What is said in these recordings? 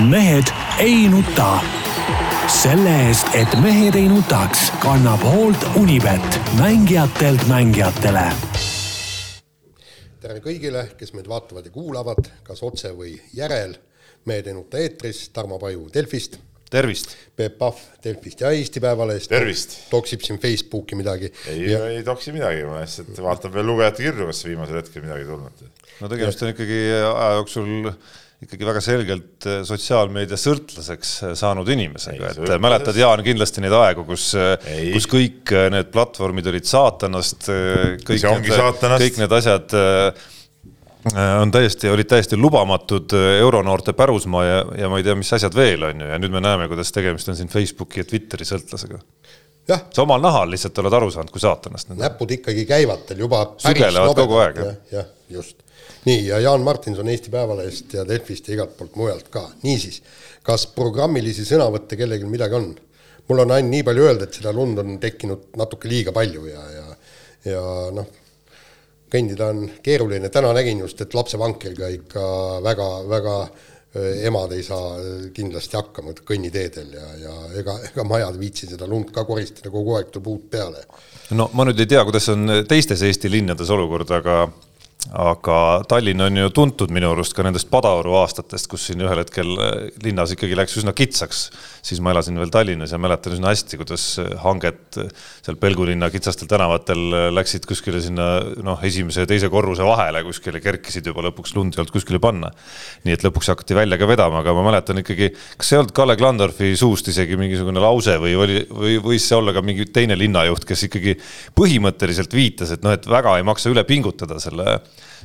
mehed ei nuta. selle eest, et mehed ei nutaks, kannab hoolt Unibet, mängijatelt mängijatele. tere kõigile, kes meid vaatavad ja kuulavad, kas otse või järel. mehed ei nuta eetris, Tarmo Paju Delfist. tervist. Peep Pahv Delfist ja Eesti Päevalehest. tervist. toksib siin Facebooki midagi. ei ja..., ei toksi midagi, ma lihtsalt vaatan veel lugejate kirju, kas viimasel hetkel midagi tulnud. no tegemist on ikkagi aja jooksul ikkagi väga selgelt äh, sotsiaalmeedia sõltlaseks äh, saanud inimesega, et sõltlaseks. mäletad, Jaan, kindlasti neid aegu, kus, kus kõik need platvormid olid saatanast, kõik, need, kõik need asjad on täiesti, olid täiesti lubamatud euronoorte pärusmaa ja, ja ma ei tea, mis asjad veel on ju, ja nüüd me näeme, kuidas tegemist on siin Facebooki ja Twitteri sõltlasega. sa omal nahal lihtsalt oled aru saanud, kui saatanast. näpud ikkagi käivad teil juba. sügelevad kogu aeg. jah, jah, just nii, ja Jaan Martinson Eesti Päevalehest ja Delfist ja igalt poolt mujalt ka. niisiis, kas programmilisi sõnavõtte kellelgi midagi on? mul on ainult nii palju öelda, et seda lund on tekkinud natuke liiga palju ja, ja, ja noh, kõndida on keeruline, täna nägin just, et lapsevankriga ikka väga, väga emad ei saa kindlasti hakkama kõnniteedel ja, ja ega, ega ma ei viitsi seda lund ka koristada, kogu aeg tuleb uut peale. no ma nüüd ei tea, kuidas on teistes Eesti linnades olukord, aga aga Tallinn on ju tuntud minu arust ka nendest Padaoru aastatest, kus siin ühel hetkel äh, linnas ikkagi läks üsna kitsaks. siis ma elasin veel Tallinnas ja mäletan üsna hästi, kuidas äh, hanged äh, seal Pelgulinna kitsastel tänavatel läksid kuskile sinna noh, esimese ja teise korruse vahele kuskile, kerkisid juba lõpuks lund ei olnud kuskile panna. nii et lõpuks hakati välja ka vedama, aga ma mäletan ikkagi, kas ei olnud Kalle Klandorfi suust isegi mingisugune lause või oli, või võis see olla ka mingi teine linnajuht, kes ikkagi põhimõtteliselt viitas, et noh, et väga ei maksa üle pingutada selle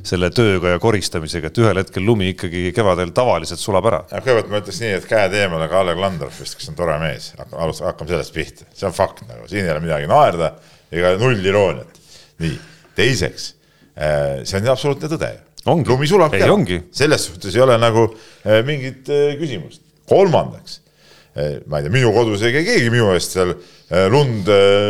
selle tööga ja koristamisega, et ühel hetkel lumi ikkagi kevadel tavaliselt sulab ära. kõigepealt ma ütleks nii, et käed eemale Kalle Klandorfist, kes on tore mees, alustame, hakkame sellest pihta, see on fakt nagu, siin ei ole midagi naerda ega null irooniat. nii, teiseks, äh, see on absoluutne tõde. lumi sulab ei, ära, selles suhtes ei ole nagu äh, mingit äh, küsimust. kolmandaks, ma ei tea, minu kodus ei käi keegi minu eest seal lund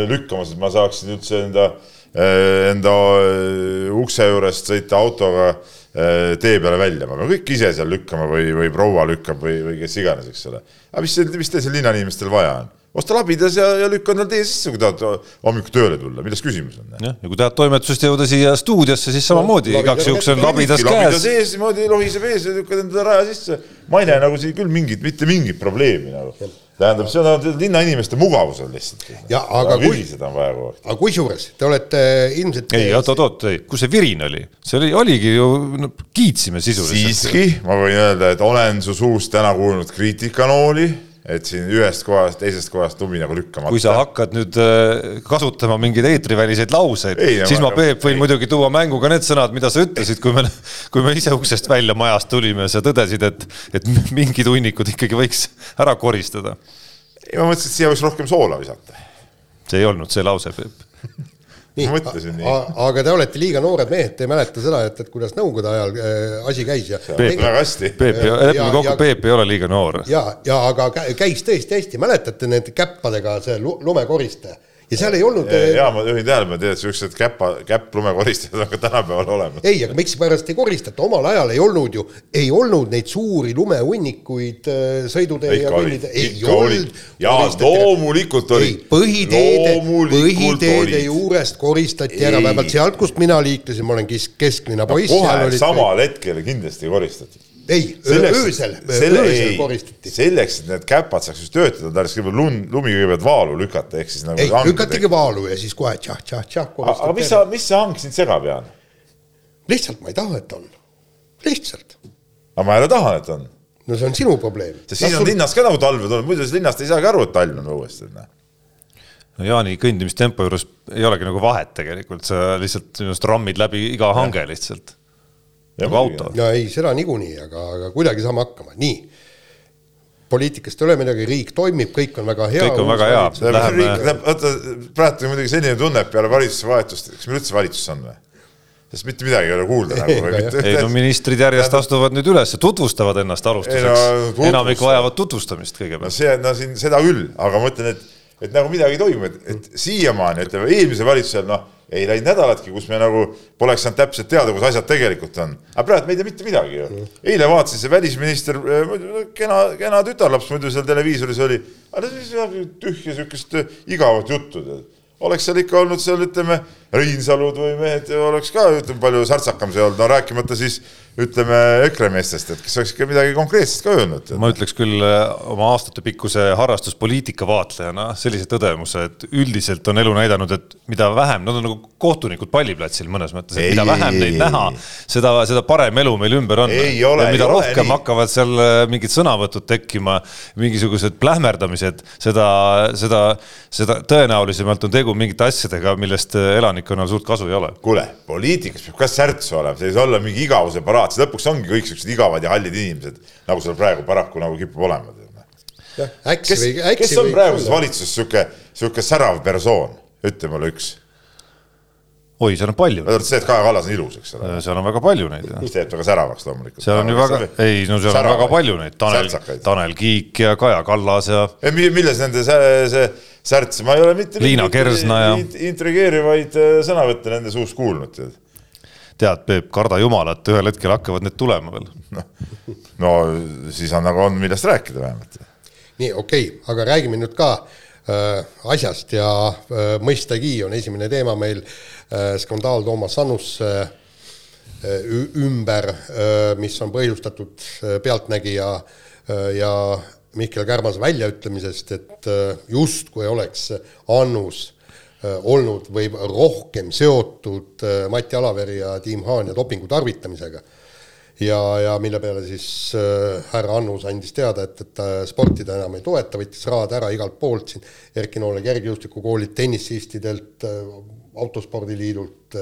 lükkamas, et ma saaksin üldse enda Äh, enda äh, ukse juurest sõita autoga äh, tee peale välja, pean kõik ise seal lükkama või, või proua lükkab või, või kes iganes, eks ole. aga mis, mis teil seal linnainimestel vaja on? Osta labidas ja, ja lükka endale tee sisse, kui tahad hommikul tööle tulla, milles küsimus on? jah, ja kui tahad toimetusest jõuda siia stuudiosse, siis samamoodi no, igaks juhuks on labidas käes. labidas ees, niimoodi lohiseb ees ja lükkad endale raja sisse. ma ei näe nagu siin küll mingit, mitte mingit probleemi nagu tähendab, see on linnainimeste mugavusel lihtsalt. ja aga kui, on aga kusjuures te olete ilmselt. ei, oot-oot-oot, kus see virin oli, see oli, oligi ju no,, kiitsime sisuliselt. siiski, ma võin öelda, et olen su suust täna kuulnud kriitikanooli et siin ühest kohast, teisest kohast lumi nagu lükkamata. kui sa hakkad nüüd äh, kasutama mingeid eetriväliseid lauseid, siis ma, Peep, võin ei. muidugi tuua mängu ka need sõnad, mida sa ütlesid, kui me, kui me ise uksest välja majast tulime sa tõdesid, et, et mingid hunnikud ikkagi võiks ära koristada. ei, ma mõtlesin, et siia võiks rohkem soola visata. see ei olnud see lause, Peep nii, aga te olete liiga noored mehed, te ei mäleta seda, et, et kuidas nõukogude ajal äh, asi käis ja. Peep, väga hästi. Peep, lepime kokku, Peep ei ole liiga noor. ja, ja aga käis tõesti hästi, mäletate need käppadega see lumekoristaja ja seal ei olnud. ja ma juhin tähelepanu, tead siuksed käpa, käpplumekoristajad on ka tänapäeval olemas. ei, aga miksipärast ei koristata, omal ajal ei olnud ju, ei olnud neid suuri lumehunnikuid äh, sõidutee ja kõnnitee, ei olnud. ja loomulikult oli. põhiteede, põhiteede juurest koristati ei. ära, vähemalt sealt, kust mina liiklesin, ma olen kesklinna poiss kohe samal hetkel kindlasti koristati ei, öösel, öösel koristati. selleks, et need käpad saaks just töötada, tarvis kõigepealt lund, lumi kõigepealt vaalu lükata, ehk siis nagu. ei, lükatigi vaalu ja siis kohe tšah-tšah-tšah. aga mis sa, mis see hang sind segab, Jaan? lihtsalt ma ei taha, et on, lihtsalt. aga ma jälle tahan, et on. no see on sinu probleem. sest siis on sul... linnas ka nagu talve tulnud, muidu linnast ei saagi aru, et talv on õues. no Jaani kõndimistempo juures ei olegi nagu vahet tegelikult, sa lihtsalt minu arust rammid läbi iga hange lihtsalt nagu auto. ja ei, seda niikuinii, aga, aga kuidagi saame hakkama, nii. poliitikast ei ole midagi, riik toimib, kõik on väga hea. kõik on väga hea. vaata, praegu muidugi selline tunne, et peale valitsuse vahetust, kas meil üldse valitsus on või? sest mitte midagi ei ole kuulda nagu. ei no ministrid järjest astuvad nüüd üles, tutvustavad ennast alustuseks no,. enamik vajavad tutvustamist kõigepealt. no see, no siin seda küll, aga ma ütlen, et, et nagu midagi ei toimu, et, et siiamaani ütleme eelmisel valitsusel noh ei läinud nädalatki, kus me nagu poleks saanud täpselt teada, kus asjad tegelikult on. aga praegu me ei tea mitte midagi ju. eile vaatasin, see välisminister, kena, kena tütarlaps muidu seal televiisoris oli, aga tühja sihukest igavat juttu tead oleks seal ikka olnud seal ütleme, Reinsalud või mehed oleks ka ütleme palju särtsakam see olnud, no rääkimata siis ütleme EKRE meestest, et kes oleks ikka midagi konkreetset ka öelnud. ma ütleks küll äh, oma aastatepikkuse harrastuspoliitika vaatlejana sellise tõdemuse, et üldiselt on elu näidanud, et mida vähem, nad on nagu kohtunikud palliplatsil mõnes mõttes, et mida vähem neid näha, seda, seda parem elu meil ümber on. ja mida rohkem nii. hakkavad seal äh, mingid sõnavõtud tekkima, mingisugused plähmerdamised, seda, seda, seda tõenäolisemalt on tegu mingite asjadega, millest äh, elanikkonnal suurt kasu ei ole. kuule, poliitikas peab ka särtsu olema, see ei saa olla mingi igavuse paraat tahad, siis lõpuks ongi kõik siuksed igavad ja hallid inimesed, nagu seal praegu paraku nagu kipub olema. kes, kes on praeguses valitsuses sihuke, sihuke särav persoon, ütle mulle üks oi, seal on palju. see, et Kaja Kallas on ilus, eks ole. seal on väga palju neid. mis teeb väga säravaks loomulikult. seal on ju väga, ei no seal Säravaid. on väga palju neid, Tanel, Tanel Kiik ja Kaja Kallas ja. milles nende see, see särts, ma ei ole mitte. Liina Kersna ja. intrigeerivaid äh, sõnavõtte nende suust kuulnud, tead tead, Peep, karda jumalat, ühel hetkel hakkavad need tulema veel. noh, no siis on nagu on, millest rääkida vähemalt. nii, okei okay,, aga räägime nüüd ka äh, asjast ja äh, mõistagi on esimene teema meil äh, skandaal Toomas Annusse äh, ümber äh,, mis on põhjustatud äh, Pealtnägija äh, ja Mihkel Kärmase väljaütlemisest, et äh, justkui oleks Annus Äh, olnud või rohkem seotud äh, Mati Alaveri ja Tiim Haanja dopingu tarvitamisega. ja, ja mille peale siis äh, härra Annus andis teada, et, et ta sporti ta enam ei toeta, võttis rahad ära igalt poolt siin, Erki Noole kergejõustikukoolilt, tennisistidelt, autospordiliidult,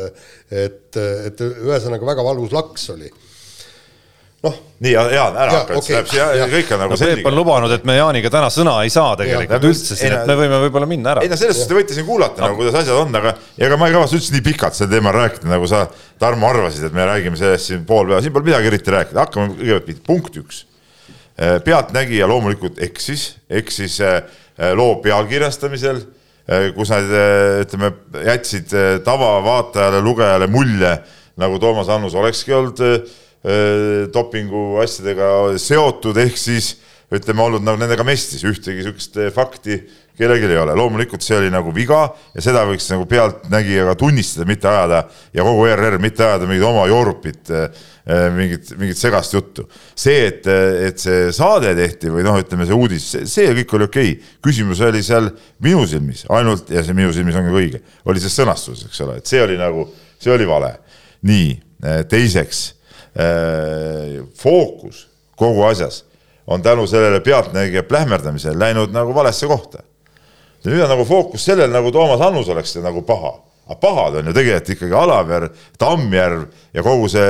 et, et ühesõnaga väga valus laks oli noh. nii, Jaan, ära hakka, et see läheb siia, kõik on nagu no, selge. Peep on lubanud, et me Jaaniga täna sõna ei saa tegelikult ja, üldse siin, et me võime võib-olla minna ära. ei no selles suhtes te võite siin kuulata no. nagu, kuidas asjad on, aga ega ma ei kavatse üldse nii pikalt sel teemal rääkida, nagu sa, Tarmo, arvasid, et me räägime sellest siin pool päeva, siin pole midagi eriti rääkida, hakkame kõigepealt punkt üks. Äh, pealtnägija loomulikult eksis, eksis äh, loo pealkirjastamisel, kus nad ütleme, jätsid tavavaatajale, lugejale mulje, nagu Toomas Annus olekski olnud Äh, dopingu asjadega seotud, ehk siis ütleme, olnud nagu nendega mestis, ühtegi niisugust äh, fakti kellelgi ei ole, loomulikult see oli nagu viga ja seda võiks nagu pealtnägijaga tunnistada, mitte ajada ja kogu ERR mitte ajada mingit oma joorupit, äh, mingit, mingit segast juttu. see, et, et see saade tehti või noh, ütleme see uudis, see kõik oli okei okay., küsimus oli seal minu silmis ainult ja see minu silmis on ka õige, oli see sõnastus, eks ole, et see oli nagu, see oli vale. nii, teiseks Äh, fookus kogu asjas on tänu sellele pealtnägija plähmerdamisele läinud nagu valesse kohta. nüüd on nagu fookus sellel, nagu Toomas Annus oleks nagu paha aga pahad on ju tegelikult ikkagi Alaver, Tammjärv ja kogu see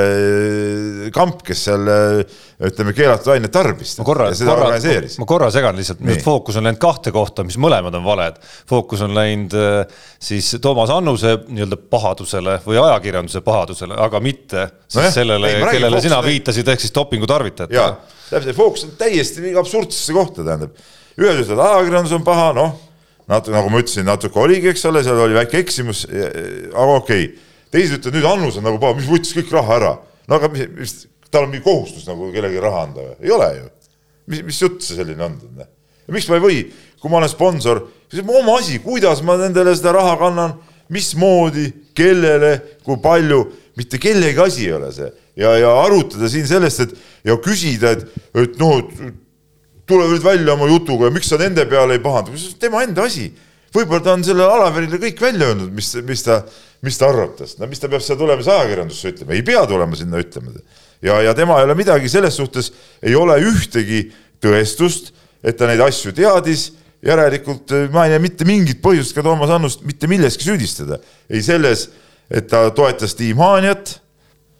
äh, kamp, kes seal äh, ütleme, keelatud ainet tarbis. Ma korra, korra, ma korra segan lihtsalt, fookus on läinud kahte kohta, mis mõlemad on valed. fookus on läinud äh, siis Toomas Annuse nii-öelda pahadusele või ajakirjanduse pahadusele, aga mitte siis no sellele, kellele sina viitasid, ehk siis dopingu tarvitajatele. täpselt, fookus on täiesti absurdsesse kohta, tähendab. ühed ütlevad, ajakirjandus on paha, noh natuke, nagu ma ütlesin, natuke oligi, eks ole, seal oli väike eksimus, aga okei okay.. teised ütlevad, nüüd Annus on nagu paha, mis võttis kõik raha ära. no aga mis, mis, tal on mingi kohustus nagu kellelegi raha anda või? ei ole ju. mis, mis jutt see selline on? miks ma ei või, kui ma olen sponsor, siis oma asi, kuidas ma nendele seda raha kannan, mismoodi, kellele, kui palju, mitte kellegi asi ei ole see. ja, ja arutada siin sellest, et ja küsida, et, et noh, tule nüüd välja oma jutuga ja miks sa nende peale ei on tema enda asi. võib-olla ta on sellele Alaverile kõik välja öelnud, mis, mis ta, mis ta arvab tast, no mis ta peab seal tulema siis ajakirjandusse ütlema, ei pea tulema sinna ütlema. ja, ja tema ei ole midagi selles suhtes, ei ole ühtegi tõestust, et ta neid asju teadis järelikult ma ei näe mitte mingit põhjust ka Toomas Annust mitte milleski süüdistada. ei selles, et ta toetas Tiim Haanjat.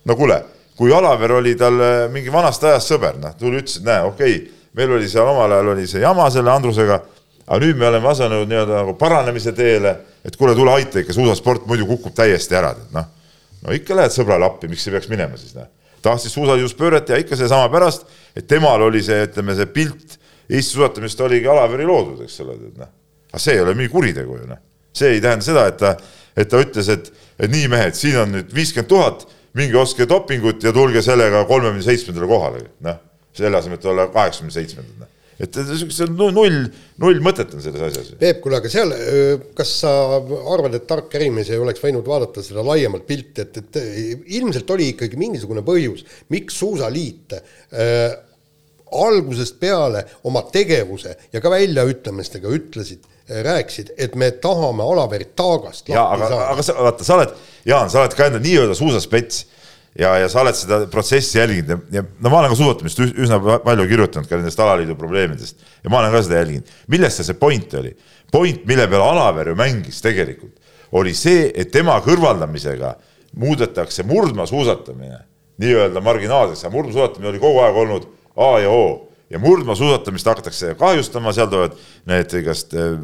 no kuule, kui Alaver oli tal mingi vanast ajast sõber, noh, tuli ütles, et näe, okei okay,, meil oli seal omal ajal oli see jama selle Andrusega, aga nüüd me oleme asunud nii-öelda nagu paranemise teele, et kuule, tule aita ikka, suusasport muidu kukub täiesti ära, noh. no ikka lähed sõbrale appi, miks ei peaks minema siis noh. tahtis suusaliiduspööret ja ikka seesama pärast, et temal oli see, ütleme, see pilt Eesti suusatamisest oligi Alaveri loodud, eks ole, tead noh. aga see ei ole mingi kuritegu ju noh, see ei tähenda seda, et ta et ta ütles, et, et nii mehed, siin on nüüd viiskümmend tuhat, minge ostke dopingut ja tulge sellega kolmekümne seitsmendale kohale, noh, selle asemel, et olla kaheksakümne seitsmendal, noh. Et see on null, null mõtet on selles asjas. Peep, kuule, aga seal, kas sa arvad, et tark ärimees ei oleks võinud vaadata seda laiemat pilti, et, et ilmselt oli ikkagi mingisugune põhjus, miks Suusaliit äh, algusest peale oma tegevuse ja ka väljaütlemistega ütlesid, rääkisid, et me tahame Alaverit taagast ja aga, aga sa, vaata, sa oled, Jaan, sa oled ka enda nii-öelda suusaspets ja, ja sa oled seda protsessi jälginud ja, ja no ma olen ka suusatamist üsna palju kirjutanud ka nendest alaliidu probleemidest ja ma olen ka seda jälginud. milles see point oli? point, mille peale Alaver ju mängis tegelikult, oli see, et tema kõrvaldamisega muudetakse murdmaasuusatamine nii-öelda marginaalseks, aga murdmaasuusatamine oli kogu aeg olnud A ja O ja murdmaasuusatamist hakatakse kahjustama, seal tulevad need igast äh,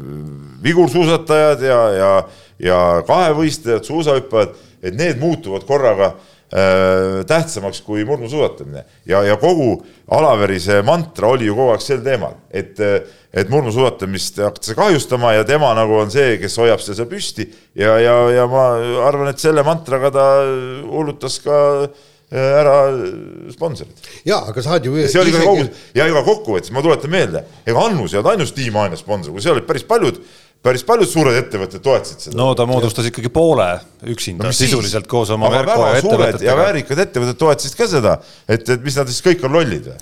vigursuusatajad ja, ja, ja kahevõistlejad, suusahüppajad, et need muutuvad korraga tähtsamaks kui murdmaasuusatamine ja, ja kogu Alaveri see mantra oli ju kogu aeg sel teemal, et, et murdmaasuusatamist hakatakse kahjustama ja tema nagu on see, kes hoiab seda püsti ja, ja, ja ma arvan, et selle mantraga ta hullutas ka äh, ära sponsorid. ja, aga saad ju. see oli ka kogu ja ega kokkuvõttes ma tuletan meelde, ega Annus ei olnud ainus Team Aina sponsor, kui seal olid päris paljud päris paljud suured ettevõtted toetasid seda. no ta moodustas ja. ikkagi poole üksinda no, sisuliselt siis, koos oma Merko ja ettevõtetega. ja väärikad ettevõtted toetasid ka seda, et, et mis nad siis kõik on lollid või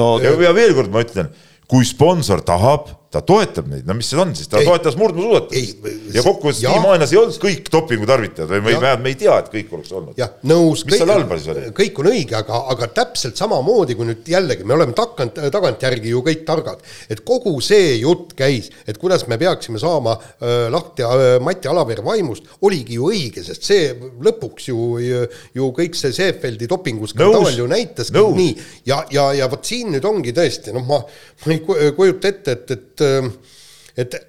no,? ja, ja veel kord ma ütlen, kui sponsor tahab ta toetab neid, no mis see on siis, ta ei, toetas murdmaasuusatamist. ja kokkuvõttes Tiimaanas ei olnud kõik dopingu tarvitajad või vähemalt me ei tea, et kõik oleks olnud. jah, nõus. mis seal halba siis oli? kõik on õige, aga, aga täpselt samamoodi, kui nüüd jällegi me oleme tagant, tagantjärgi ju kõik targad, et kogu see jutt käis, et kuidas me peaksime saama äh, lahti äh, Mati Alavere vaimust, oligi ju õige, sest see lõpuks ju, ju, ju kõik see Seefeldi dopinguskandaal ju näitaski nii. Ja, ja, ja vot siin nüüd ongi tõesti, noh, ma, ma ei kujuta ette, et, et et, et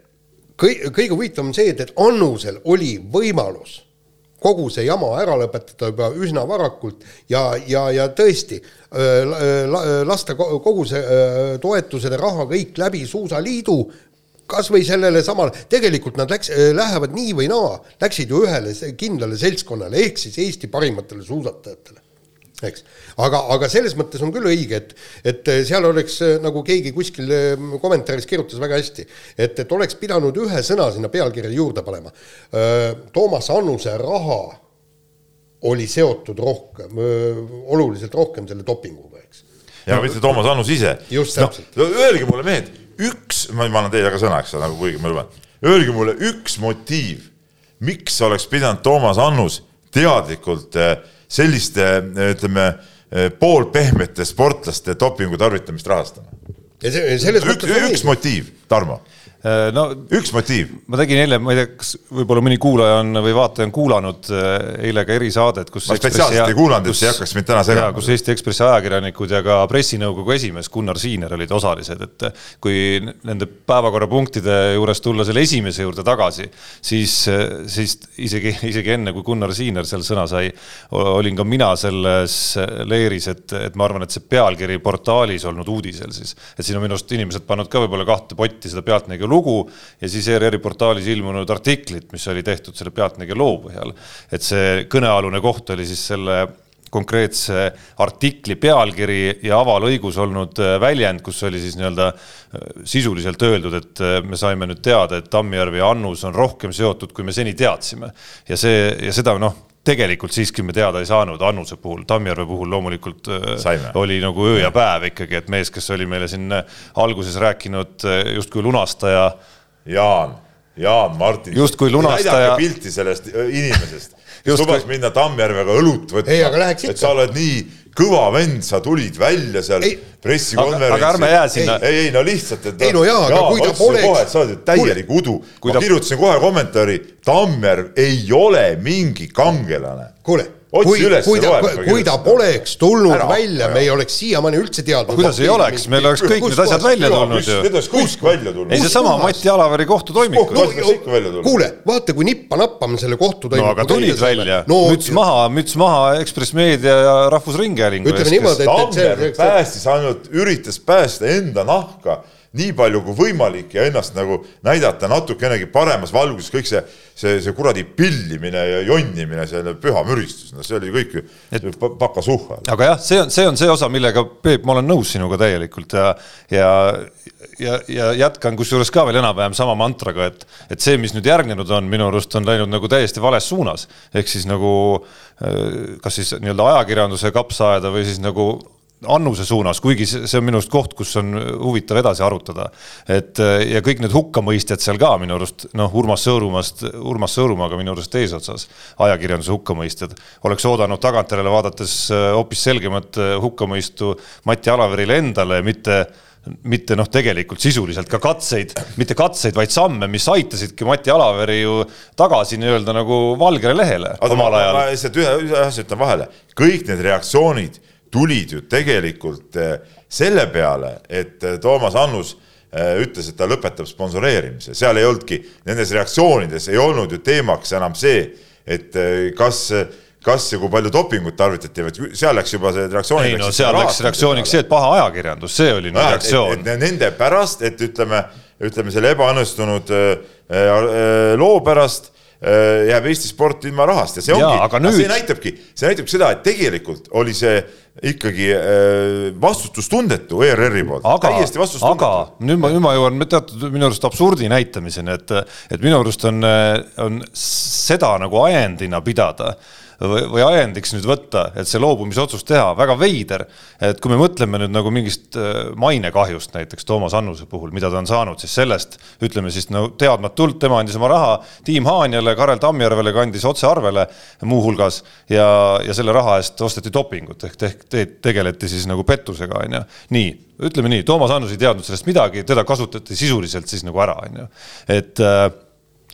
kõi-, kõige huvitavam on see, et, et Annusel oli võimalus kogu see jama ära lõpetada juba üsna varakult ja, ja, ja tõesti lasta kogu see toetused ja raha kõik läbi Suusaliidu, kas või sellele samale, tegelikult nad läks, lähevad nii või naa, läksid ju ühele kindlale seltskonnale, ehk siis Eesti parimatele suusatajatele eks. aga, aga selles mõttes on küll õige, et, et seal oleks nagu keegi kuskil ehm, kommentaaris kirjutas väga hästi, et, et oleks pidanud ühe sõna sinna pealkirja juurde panema. Toomas Annuse raha oli seotud rohkem, oluliselt rohkem selle dopinguga, eks. ja mitte Toomas Annus ise. just täpselt no,. Öelge mulle, mehed, üks, ma annan teile ka sõna, eks ole, nagu kuigi ma luban. Öelge mulle üks motiiv, miks oleks pidanud Toomas Annus teadlikult äh, selliste ütleme poolpehmete sportlaste dopingu tarvitamist rahastama. üks, üks motiiv, Tarmo no üks motiiv. ma tegin eile, ma ei tea, kas võib-olla mõni kuulaja on või vaataja on kuulanud äh, eile ka erisaadet, kus. ma spetsiaalselt ei kuulanud, et see hakkaks mind täna segama. kus Eesti Ekspressi ajakirjanikud ja ka pressinõukogu esimees Gunnar Siiner olid osalised, et kui nende päevakorrapunktide juures tulla selle esimese juurde tagasi, siis, siis isegi, isegi enne kui Gunnar Siiner seal sõna sai, olin ka mina selles leeris, et, et ma arvan, et see pealkiri portaalis olnud uudisel siis, et siin on minu arust inimesed pannud ka võib-olla kahte potti seda Pealtnägija lugu ja siis ERR-i portaalis ilmunud artiklit, mis oli tehtud selle Pealtnägija loo põhjal. et see kõnealune koht oli siis selle konkreetse artikli pealkiri ja avalõigus olnud äh, väljend, kus oli siis nii-öelda äh, sisuliselt öeldud, et äh, me saime nüüd teada, et Tammjärvi ja Annus on rohkem seotud, kui me seni teadsime. ja see, ja seda noh, tegelikult siiski me teada ei saanud Annuse puhul, Tammjärve puhul loomulikult Saime. oli nagu öö ja päev ikkagi, et mees, kes oli meile siin alguses rääkinud justkui lunastaja. Jaan, Jaan Martin. justkui lunastaja. pilti sellest inimesest kes lubas minna Tammjärvega õlut võtma. et sa oled nii kõva vend, sa tulid välja seal pressikonverentsil. aga ärme jää sinna. ei, ei no lihtsalt, et. ei no jaa, aga kui ta poleks. sa oled täielik udu. ma ta... kirjutasin kohe kommentaari, Tammjärv ei ole mingi kangelane. kuule kui, kui ta, kui ta poleks tulnud ära, välja, me ei oleks siiamaani üldse teadnud. kuidas ei oleks, meil oleks kõik need asjad välja tulnud ju. Need oleks kõik välja tulnud. ei, seesama Mati Alaveri kohtutoimikud no,. kuule, vaata, kui nippa-nappa me selle kohtutoimiku. no aga tulid välja no,, müts maha, müts maha Ekspress Meedia ja Rahvusringhäälingu ees. ütleme niimoodi, et, see. päästis ainult, üritas päästa enda nahka nii palju kui võimalik ja ennast nagu näidata natukenegi paremas valguses, kõik see, see, see kuradi pillimine ja jonnimine, see püha müristus, no see oli kõik ju et... pakasuhha. aga jah, see on, see on see osa, millega Peep, ma olen nõus sinuga täielikult ja, ja, ja, ja jätkan kusjuures ka veel enam-vähem sama mantraga, et, et see, mis nüüd järgnenud on, minu arust on läinud nagu täiesti vales suunas. ehk siis nagu äh, kas siis nii-öelda ajakirjanduse kapsaaeda või siis nagu annuse suunas, kuigi see on minu arust koht, kus on huvitav edasi arutada. et ja kõik need hukkamõistjad seal ka minu arust, noh, Urmas Sõõrumaast, Urmas Sõõrumaaga minu arust eesotsas, ajakirjanduse hukkamõistjad, oleks oodanud tagantjärele vaadates äh, hoopis selgemat äh, hukkamõistu Mati Alaverile endale, mitte mitte noh, tegelikult sisuliselt ka katseid, mitte katseid, vaid samme, mis aitasidki Mati Alaveri ju tagasi nii-öelda nagu valgele lehele omal ajal. ma lihtsalt ühe, ühe asja ütlen vahele, kõik need reaktsioonid tulid ju tegelikult eh, selle peale, et eh, Toomas Annus eh, ütles, et ta lõpetab sponsoreerimise, seal ei olnudki, nendes reaktsioonides ei olnud ju teemaks enam see, et kas, kas ja kui palju dopingut tarvitati, vaid seal läks juba see reaktsioon. ei no seal läks reaktsiooniks see, et paha ajakirjandus, see oli no, reaktsioon. Nende pärast, et ütleme, ütleme selle ebaõnnestunud loo pärast jääb Eesti sport ilma rahast ja see ongi, aga nüüd... see näitabki, see näitabki seda, et tegelikult oli see ikkagi äh, vastutustundetu ERR-i poolt, täiesti vastutustundetu. aga nüüd ma, nüüd ma jõuan teatud minu arust absurdi näitamiseni, et, et minu arust on, on seda nagu ajendina pidada või, või ajendiks nüüd võtta, et see loobumisotsus teha, väga veider. et kui me mõtleme nüüd nagu mingist äh, mainekahjust näiteks Toomas Annuse puhul, mida ta on saanud siis sellest, ütleme siis no teadmatult, tema andis oma raha Tiim Haanjale, Karel Tammjärvele kandis otsearvele muuhulgas ja, ja selle raha eest osteti dopingut ehk te, te, tegeleti siis nagu pettusega, on ju. nii, ütleme nii, Toomas Annus ei teadnud sellest midagi, teda kasutati sisuliselt siis nagu ära, on ju, et äh,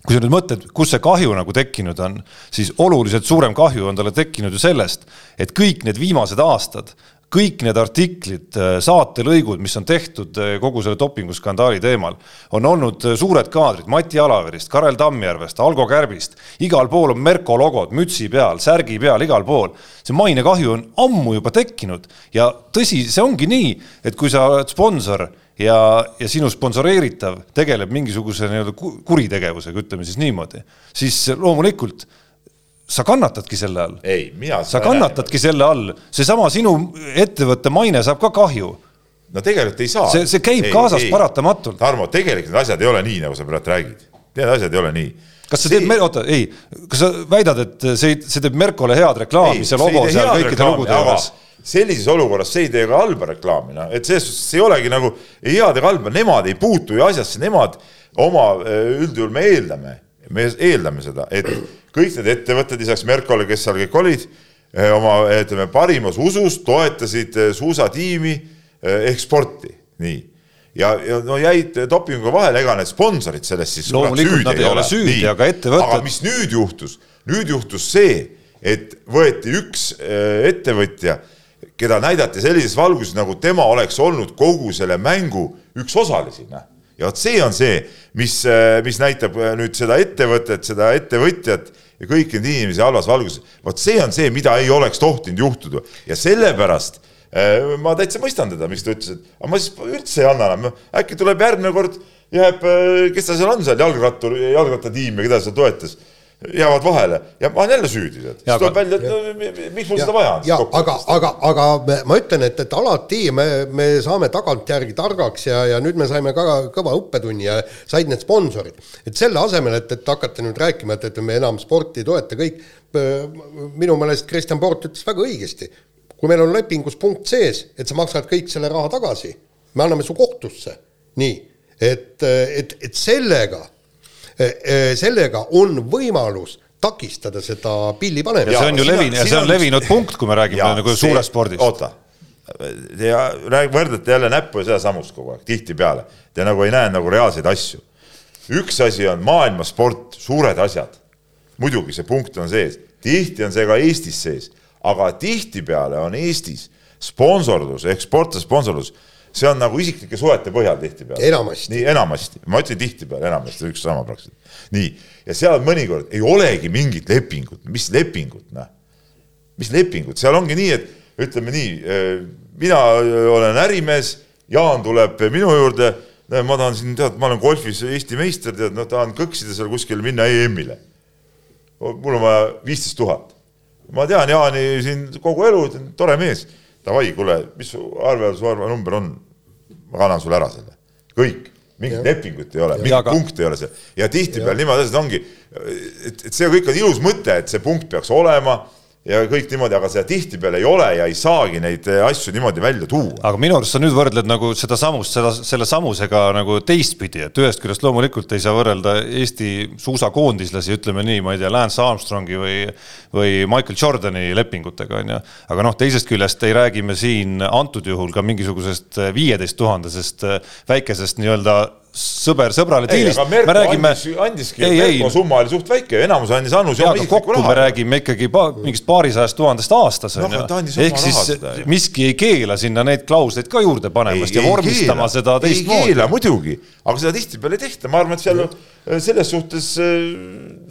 kui sa nüüd mõtled, kus see kahju nagu tekkinud on, siis oluliselt suurem kahju on talle tekkinud ju sellest, et kõik need viimased aastad, kõik need artiklid, saatelõigud, mis on tehtud eh, kogu selle dopinguskandaali teemal, on olnud eh, suured kaadrid Mati Alaverist, Karel Tammjärvest, Algo Kärbist, igal pool on Merko logod mütsi peal, särgi peal, igal pool. see mainekahju on ammu juba tekkinud ja tõsi, see ongi nii, et kui sa oled sponsor ja, ja sinu sponsoreeritav tegeleb mingisuguse nii-öelda kuritegevusega, ütleme siis niimoodi, siis loomulikult sa kannatadki selle all. sa kannatadki selle all, seesama sinu ettevõtte maine saab ka kahju. no tegelikult ei saa. see, see käib ei, kaasas ei. paratamatult. Tarmo, tegelikult need asjad ei ole nii, nagu sa praegu räägid. Need asjad ei ole nii. kas sa see... teed, oota, ei, kas sa väidad, et see, see teeb Merkole head reklaami, see logo seal kõikide lugude juures? Sellises olukorras see ei tee ka halba reklaami, noh, et selles suhtes ei olegi nagu ei head ega halba, nemad ei puutu ju asjasse, nemad oma, äh, üldjuhul me eeldame, me eeldame seda, et kõik need ettevõtted lisaks Merkole, kes seal kõik olid, äh, oma ütleme parimas usus toetasid äh, suusatiimi ehk sporti, nii. Ja, ja no jäid dopinguga vahele, ega need sponsorid sellest siis loomulikult nad ei ole. süüdi, aga ettevõtted. aga mis nüüd juhtus, nüüd juhtus see, et võeti üks ettevõtja keda näidati sellises valguses, nagu tema oleks olnud kogu selle mängu üks osalisi, noh. ja vot see on see, mis, mis näitab nüüd seda ettevõtet, seda ettevõtjat ja kõiki neid inimesi halvas valguses. vot see on see, mida ei oleks tohtinud juhtuda ja sellepärast äh, ma täitsa mõistan teda, miks ta ütles, et aga ma siis üldse ei anna enam, äkki tuleb järgmine kord, jääb, äh, kes ta seal on seal, jalgrattur, jalgrattatiim ja keda ta toetas jäävad vahele ja ma olen jälle süüdi, tead. siis tuleb välja, et no, miks mul seda vaja on. ja aga, aga, aga ma ütlen, et, et alati me, me saame tagantjärgi targaks ja, ja nüüd me saime ka kõva õppetunni ja said need sponsorid. et selle asemel, et, et hakata nüüd rääkima, et, et me enam sporti ei toeta, kõik, minu meelest Kristjan Port ütles väga õigesti. kui meil on lepingus punkt sees, et sa maksad kõik selle raha tagasi, me anname su kohtusse, nii, et, et, et sellega sellega on võimalus takistada seda pilli panemist. ja see on ju levinud, ja see on levinud punkt, kui me räägime nagu suurest spordist. oota, ja rääg-, võrdlete jälle näppu ja sedasamust kogu aeg, tihtipeale. Te nagu ei näe nagu reaalseid asju. üks asi on maailmasport, suured asjad. muidugi see punkt on sees, tihti on see ka Eestis sees, aga tihtipeale on Eestis sponsorlus ehk sportlase sponsorlus see on nagu isiklike suhete põhjal tihtipeale. enamasti. nii, enamasti, ma ütlen tihtipeale, enamasti, üks sama praktiliselt. nii, ja seal mõnikord ei olegi mingit lepingut, mis lepingut, noh. mis lepingut, seal ongi nii, et ütleme nii, eh, mina olen ärimees, Jaan tuleb minu juurde, ma tahan siin tead, ma olen golfis Eesti meister, tead, noh, tahan kõksida seal kuskil minna EM-ile. mul on vaja viisteist tuhat. ma tean Jaani siin kogu elu, tore mees. Davai, kuule, mis su arve su arvenumber on? ma kannan sulle ära selle, kõik. Mingit lepingut ei ole, mingit aga... punkti ei ole seal ja tihtipeale niimoodi asjad ongi, et, et see kõik on ilus mõte, et see punkt peaks olema ja kõik niimoodi, aga seda tihtipeale ei ole ja ei saagi neid eh, asju niimoodi välja tuua. aga minu arust sa nüüd võrdled nagu seda samust, seda, selle samusega nagu teistpidi, et ühest küljest loomulikult ei saa võrrelda Eesti suusakoondislasi, ütleme nii, ma ei tea, Lance Armstrongi või, või Michael Jordani lepingutega, on ju. aga noh, teisest küljest ei räägi me siin antud juhul ka mingisugusest viieteist tuhandesest väikesest nii-öelda sõber sõbrale diilist. me räägime. andiski, Merko summa oli suht väike, enamus andis Annus oma isiklikku raha. me räägime ikkagi pa, mingist paarisajast tuhandest aastas ju. ehk siis miski ei keela sinna neid klausleid ka juurde panemast ei, ja vormistama keela, seda teistmoodi. ei keela muidugi, aga seda tihtipeale ei tehta, ma arvan, et seal selles suhtes äh,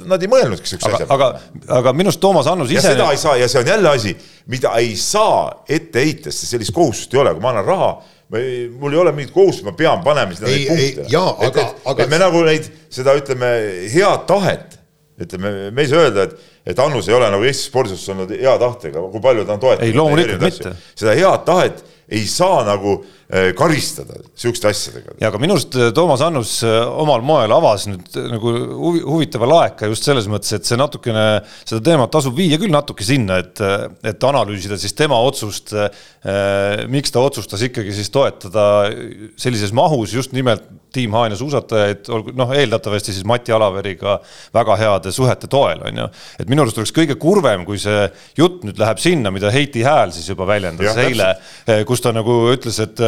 nad ei mõelnudki siukse asja peale. aga, aga minu arust Toomas Annus ise. ja seda ei saa ja see on jälle asi, mida ei saa ette heita, sest sellist kohustust ei ole, kui ma annan raha ma ei, mul ei ole mingit kohustust, ma pean panema sinna neid punkte. et, et, aga... et me nagu neid, seda ütleme, head tahet, ütleme, me ei saa öelda, et, et Annus ei ole nagu Eesti spordis olnud hea tahtega, kui palju ta on toetanud. ei, loomulikult mitte. seda head tahet ei saa nagu äh, karistada sihukeste asjadega. ja aga minu arust äh, Toomas Annus äh, omal moel avas nüüd nagu huvitava laeka just selles mõttes, et see natukene, seda teemat tasub viia küll natuke sinna, et, et analüüsida siis tema otsust eh,, miks ta otsustas ikkagi siis toetada sellises mahus just nimelt Tiim Haanja suusatajaid, noh, eeldatavasti siis Mati Alaveriga väga heade suhete toel, on ju. et minu arust oleks kõige kurvem, kui see jutt nüüd läheb sinna, mida Heiti Hääl siis juba väljendas ja, eile, kus ta nagu ütles, et,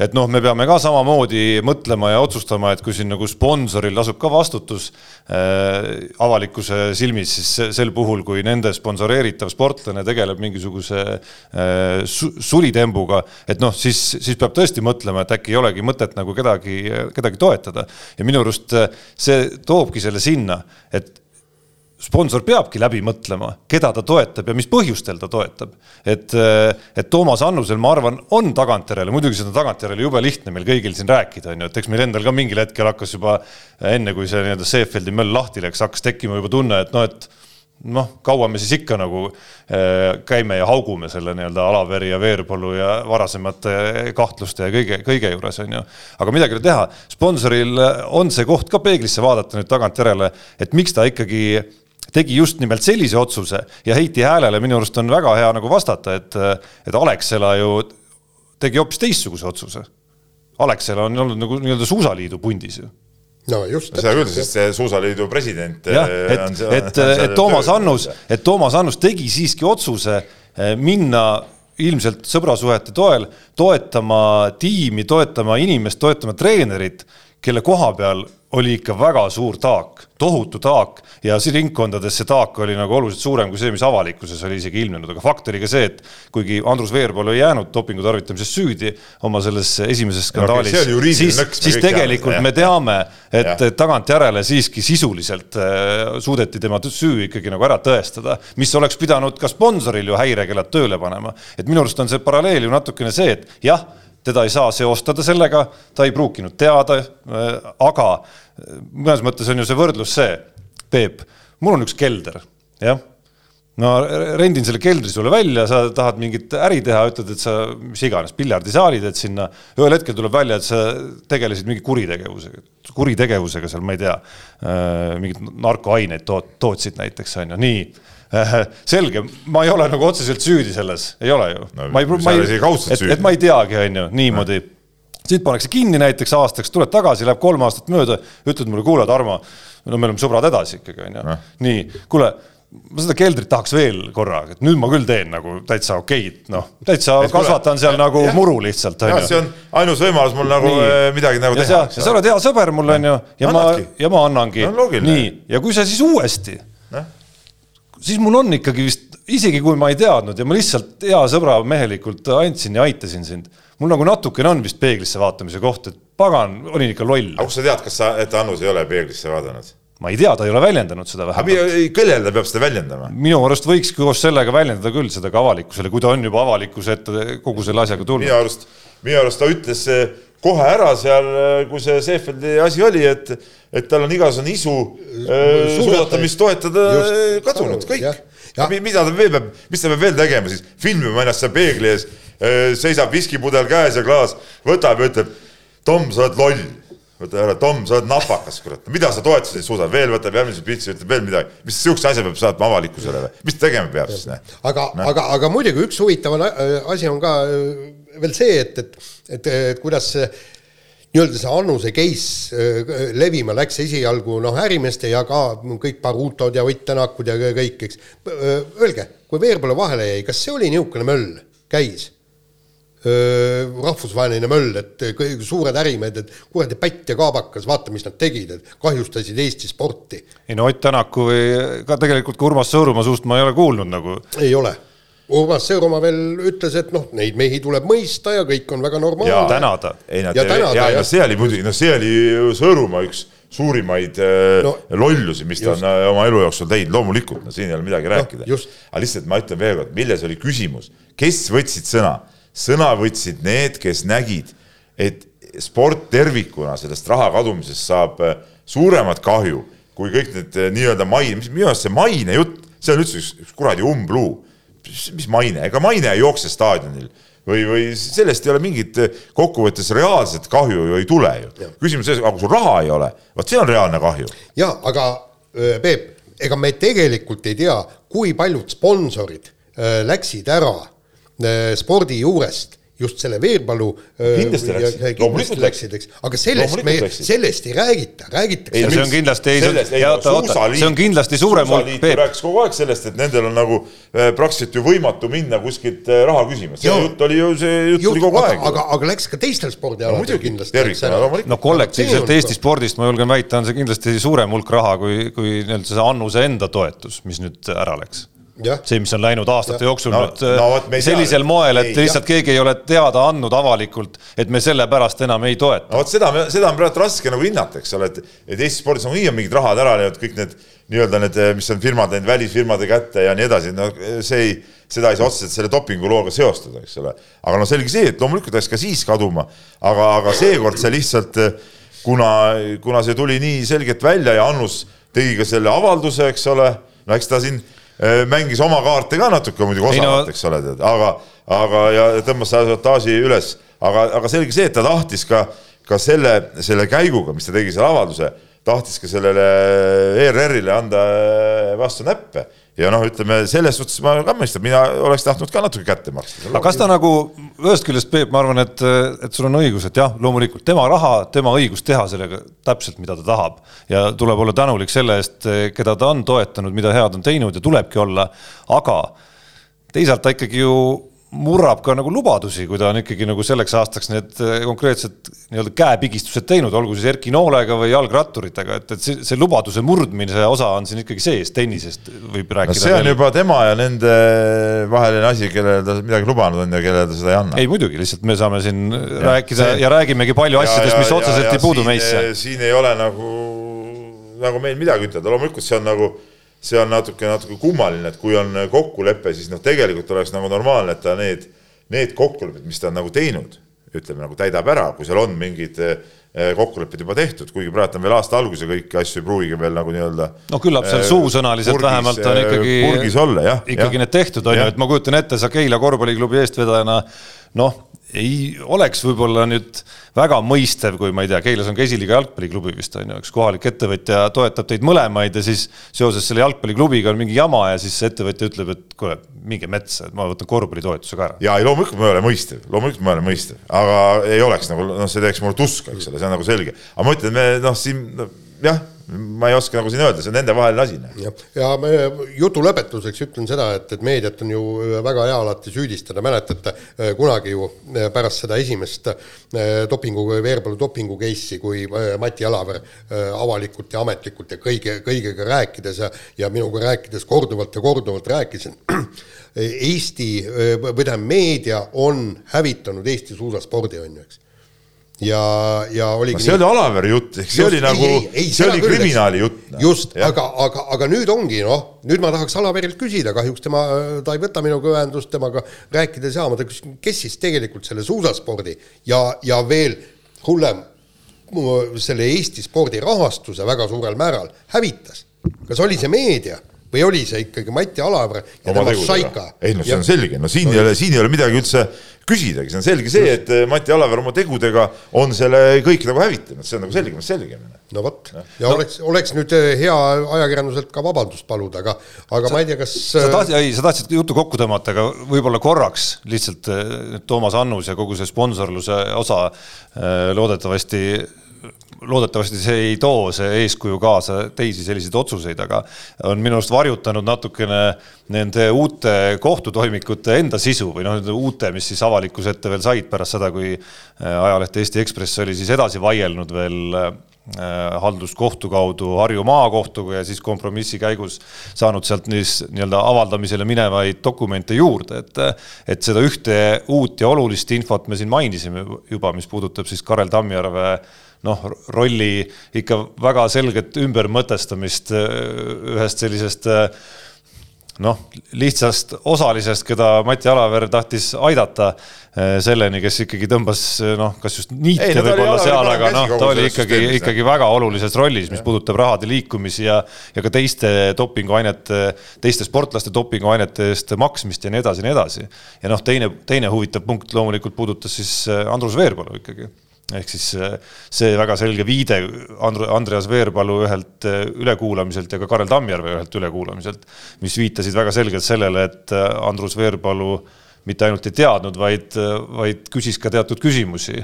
et noh, me peame ka samamoodi mõtlema ja otsustama, et kui siin nagu sponsoril lasub ka vastutus äh, avalikkuse silmis, siis sel puhul, kui nende sponsoreeritav sportlane tegeleb mingisuguse äh, su sulitembuga, et noh, siis, siis peab tõesti mõtlema, et äkki ei olegi mõtet nagu kedagi, kedagi toetada. ja minu arust see toobki selle sinna, et sponsor peabki läbi mõtlema, keda ta toetab ja mis põhjustel ta toetab. et, et Toomas Annusel, ma arvan, on tagantjärele, muidugi seda tagantjärele jube lihtne meil kõigil siin rääkida, on ju, et eks meil endal ka mingil hetkel hakkas juba enne, kui see nii-öelda Seefeldi möll lahti läks, hakkas tekkima juba tunne, et noh, et noh, kaua me siis ikka nagu äh, käime ja haugume selle nii-öelda Alaveri ja Veerpalu ja varasemate kahtluste ja kõige, kõige juures on ju. aga midagi ei ole teha, sponsoril on see koht ka peeglisse vaadata nüüd tagantjärele, et miks ta ikkagi tegi just nimelt sellise otsuse ja Heiti Häälele minu arust on väga hea nagu vastata, et, et Alexela ju tegi hoopis teistsuguse otsuse. Alexela on olnud nagu nii-öelda suusaliidu pundis ju no just. seda küll, sest see Suusaliidu president. jah, et, et, et Toomas Annus, et Toomas Annus tegi siiski otsuse eh, minna ilmselt sõbrasuhete toel toetama tiimi, toetama inimest, toetama treenerit, kelle koha peal oli ikka väga suur taak, tohutu taak ja ringkondades see taak oli nagu oluliselt suurem kui see, mis avalikkuses oli isegi ilmnenud, aga fakt oli ka see, et kuigi Andrus Veerpalu ei jäänud dopingu tarvitamises süüdi oma selles esimeses skandaalis okay,, siis, siis tegelikult teame. me teame, et, tagantjärele siiski sisuliselt äh, suudeti tema süü ikkagi nagu ära tõestada, mis oleks pidanud ka sponsoril ju häirekeelad tööle panema. et minu arust on see paralleel ju natukene see, et jah teda ei saa seostada sellega, ta ei pruukinud teada, äh, aga äh, mõnes mõttes on ju see võrdlus see, Peep, mul on üks kelder, jah no rendin selle keldri sulle välja, sa tahad mingit äri teha, ütled, et sa mis iganes piljardisaali teed sinna. ühel hetkel tuleb välja, et sa tegelesid mingi kuritegevusega, kuritegevusega seal, ma ei tea, äh, mingeid narkoaineid toot-, tootsid näiteks on ju, nii selge, ma ei ole nagu otseselt süüdi selles, ei ole ju no,. ma ei, ma ei, et, et ma ei teagi, on ju, niimoodi. siit pannakse kinni näiteks aastaks, tuled tagasi, läheb kolm aastat mööda, ütled mulle, kuule, Tarmo, no me oleme sõbrad edasi ikkagi, on ju. nii, kuule ma seda keldrit tahaks veel korra, et nüüd ma küll teen nagu täitsa okeid, noh, täitsa et kasvatan kuule, seal nagu jah, muru lihtsalt. see on ainus võimalus mul nagu nii. Eh, midagi nagu ja teha. ja sa oled hea sõber mul on ju, ja ma, ja ma annangi no,. nii, ja kui sa siis uuesti siis mul on ikkagi vist, isegi kui ma ei teadnud ja ma lihtsalt hea sõbra mehelikult andsin ja aitasin sind, mul nagu natukene on vist peeglisse vaatamise koht, et pagan, olin ikka loll. aga kust sa tead, kas sa, et Annus ei ole peeglisse vaadanud? ma ei tea, ta ei ole väljendanud seda vähemalt. kellel ta peab seda väljendama? minu arust võiks koos sellega väljendada küll seda ka avalikkusele, kui ta on juba avalikkuse ette kogu selle asjaga tulnud. minu arust, minu arust ta ütles kohe ära seal, kui see Seefeldi asi oli, et, et tal on igasugune isu äh, suusatamist toetada Just, kadunud, kõik. mida ta veel peab, mis ta peab veel tegema siis, filmima ennast seal peegli ees, seisab viskipudel käes ja klaas, võtab ja ütleb, Tom, sa oled loll. Võta ära, Tom, sa oled napakas, kurat, mida sa toetusi suudad, veel võtab järgmise pitsi, ütleb veel midagi. mis sihukese asja peab saatma avalikkusele või, mis tegema peab siis? aga aga, aga muidugi üks huvitav asi on ka äh, veel see, et, et, et, et kuidas see nii-öelda see Annuse case äh, levima läks esialgu noh, ärimeeste ja ka kõik Barutod ja Ott Tänakud ja kõik, eks. Äh, öelge, kui Veerpalu vahele jäi, kas see oli niisugune möll, käis? rahvusvaheline möll, et kõik suured ärimehed, et kuradi pätt ja kaabakas, vaata, mis nad tegid, et kahjustasid Eesti sporti. ei no Ott Tänaku või ka tegelikult ka Urmas Sõõrumaa suust ma ei ole kuulnud nagu. ei ole. Urmas Sõõrumaa veel ütles, et noh, neid mehi tuleb mõista ja kõik on väga normaalne. ja tänada. ei no, ja, tänada, ja, ja see oli muidugi, no see oli Sõõrumaa üks suurimaid äh, no, lollusi, mis ta just. on äh, oma elu jooksul teinud, loomulikult, no siin ei ole midagi no, rääkida. aga lihtsalt ma ütlen veel kord, milles oli küsimus, kes võtsid sõna sõna võtsid need, kes nägid, et sport tervikuna sellest raha kadumisest saab äh, suuremat kahju kui kõik need nii-öelda maine, mis minu arust see maine jutt, see on üldse üks, üks kuradi umbluu. Mis maine, ega maine ei jookse staadionil või, või sellest ei ole mingit äh, kokkuvõttes reaalset kahju ju ei tule ju. küsimus selles, aga kui sul raha ei ole, vot see on reaalne kahju. ja aga Peep, ega me tegelikult ei tea, kui paljud sponsorid läksid ära spordi juurest just selle Veerpalu kindlasti läksid, loomulikult läksid, eks, aga sellest me, sellest ei räägita, räägitakse. ei, see on kindlasti, ei, oota, oota, see on kindlasti suurem hulk, rääkis kogu aeg sellest, et nendel on nagu praktiliselt ju võimatu minna kuskilt raha küsima, see jutt oli ju, see jutt oli kogu aga, aeg. aga, aga läks ka teistel spordialadel no, kindlasti. no kollektiivselt Eesti spordist ma julgen väita, on see kindlasti suurem hulk raha kui, kui nii-öelda see Annuse enda toetus, mis nüüd ära läks see, mis on läinud aastate ja. jooksul no, nüüd no, äh, sellisel moel, et ei, lihtsalt jah. keegi ei ole teada andnud avalikult, et me sellepärast enam ei toeta. no vot seda, seda on praegu raske nagu hinnata, eks ole, et, et Eesti spordis on nii on mingid rahad ära läinud, kõik need nii-öelda need, mis on firmad läinud välisfirmade kätte ja nii edasi, no see ei, seda ei saa otseselt selle dopingulooga seostada, eks ole. aga no selge see, et loomulikult läks ka siis kaduma, aga, aga seekord see lihtsalt, kuna, kuna see tuli nii selgelt välja ja Annus tegi ka selle avalduse, eks ole, no eks ta siin mängis oma kaarte ka natuke muidugi osavalt no., eks ole, tead, aga, aga ja tõmbas ažiotaaži üles, aga, aga selge see, et ta tahtis ka, ka selle, selle käiguga, mis ta tegi selle avalduse, tahtis ka sellele ERR-ile anda vastu näppe ja noh, ütleme selles suhtes ma ka mõistan, mina oleks tahtnud ka natuke kätte maksta. aga kas ta nagu ühest küljest, Peep, ma arvan, et, et sul on õigus, et jah, loomulikult tema raha, tema õigus teha sellega täpselt, mida ta tahab ja tuleb olla tänulik selle eest, keda ta on toetanud, mida head on teinud ja tulebki olla, aga teisalt ta ikkagi ju murrab ka nagu lubadusi, kui ta on ikkagi nagu selleks aastaks need eh, konkreetsed nii-öelda käepigistused teinud, olgu siis Erki Noolega või jalgratturitega, et, et see, see lubaduse murdmise osa on siin ikkagi sees, tennisest võib rääkida no. see on veel. juba tema ja nende vaheline asi, kellele ta midagi lubanud on ja kellele ta seda ei anna. ei muidugi, lihtsalt me saame siin ja, rääkida see... ja räägimegi palju ja, asjadest, mis otseselt ei puudu siin, meisse. siin ei ole nagu, nagu meil midagi ütelda, loomulikult see on nagu see on natuke, natuke kummaline, et kui on kokkulepe, siis noh, tegelikult oleks nagu normaalne, et ta need, need kokkulepped, mis ta on nagu teinud, ütleme nagu täidab ära, kui seal on mingid eh, kokkulepped juba tehtud, kuigi praegu on veel aasta algus ja kõiki asju ei pruugigi veel nagu nii-öelda. no küllap seal eh, suusõnaliselt purgis, vähemalt on ikkagi. purgis olla, jah. ikkagi ja. need tehtud on ju, et ma kujutan ette, sa Keila korvpalliklubi eestvedajana noh ei oleks võib-olla nüüd väga mõistev, kui ma ei tea, Keilas on ka esiliiga jalgpalliklubi vist on ju, üks kohalik ettevõtja toetab teid mõlemaid ja siis seoses selle jalgpalliklubiga on mingi jama ja siis ettevõtja ütleb, et kuule, minge metsa, et ma võtan korvpallitoetuse ka ära. ja ei, loomulikult ma ei ole mõistev, loomulikult ma ei ole mõistev, aga ei oleks nagu noh, see teeks mulle tuska, eks ole, see on nagu selge, aga ma ütlen, me noh, siin no, jah ma ei oska nagu siin öelda, see on nendevaheline asi. ja, ja me jutu lõpetuseks ütlen seda, et, et meediat on ju väga hea alati süüdistada, mäletate äh, kunagi ju äh, pärast seda esimest äh, dopingu, Veerpalu dopingu case'i, kui Mati Alaver avalikult ja ametlikult ja kõige, kõigega rääkides ja, ja minuga rääkides korduvalt ja korduvalt rääkisin, Eesti või tähendab, meedia on hävitanud Eesti suusaspordi, on ju, eks ja, ja oligi see nii... oli Alaveri jutt, ehk see just, oli nagu, see oli kriminaali jutt. Just, aga, aga, aga nüüd ongi noh, nüüd ma tahaks Alaverilt küsida, kahjuks tema, ta ei võta minuga ühendust, temaga rääkida ei saa, ma küsin, kes siis tegelikult selle suusaspordi ja, ja veel hullem, selle Eesti spordi rahastuse väga suurel määral hävitas. kas oli see meedia või oli see ikkagi Mati Alaver ja tema Šaika? ei no see on selge, no siin no, ei ole, siin ei ole midagi üldse küsidagi, see on selge see, et eh, Mati Alaver oma tegudega on selle kõik nagu hävitanud, see on nagu selgemast selgemine. no vot, ja no. oleks, oleks nüüd eh, hea ajakirjanduselt ka vabandust paluda, aga, aga sa, ma ei tea, kas sa tahtsid, ei, sa tahtsid jutu kokku tõmmata, aga võib-olla korraks lihtsalt Toomas Annus ja kogu see sponsorluse osa loodetavasti loodetavasti see ei too, see eeskuju kaasa teisi selliseid otsuseid, aga on minu arust varjutanud natukene nende uute kohtutoimikute enda sisu või noh, uute, mis siis avalikkuse ette veel said pärast seda, kui äh, ajaleht Eesti Ekspress oli siis edasi vaielnud veel äh, halduskohtu kaudu Harju maakohtuga ja siis kompromissi käigus saanud sealt nii-öelda avaldamisele minevaid dokumente juurde, et et seda ühte uut ja olulist infot me siin mainisime juba, mis puudutab siis Karel Tammjärve noh, rolli ikka väga selget ümbermõtestamist äh, ühest sellisest äh, noh, lihtsast osalisest, keda Mati Alaver tahtis aidata äh, selleni, kes ikkagi tõmbas noh, kas just niite no, võib-olla seal, aga noh, ta oli ikkagi, ikkagi väga olulises rollis, mis puudutab rahade liikumisi ja ja ka teiste dopinguainete, teiste sportlaste dopinguainete eest maksmist ja nii edasi ja nii edasi. ja noh, teine, teine huvitav punkt loomulikult puudutas siis Andrus Veerpalu ikkagi ehk siis äh, see väga selge viide Andreas Veerpalu ühelt äh, ülekuulamiselt ja ka Karel Tammjärve ühelt ülekuulamiselt, mis viitasid väga selgelt sellele, et äh, Andrus Veerpalu mitte ainult ei teadnud, vaid, vaid küsis ka teatud küsimusi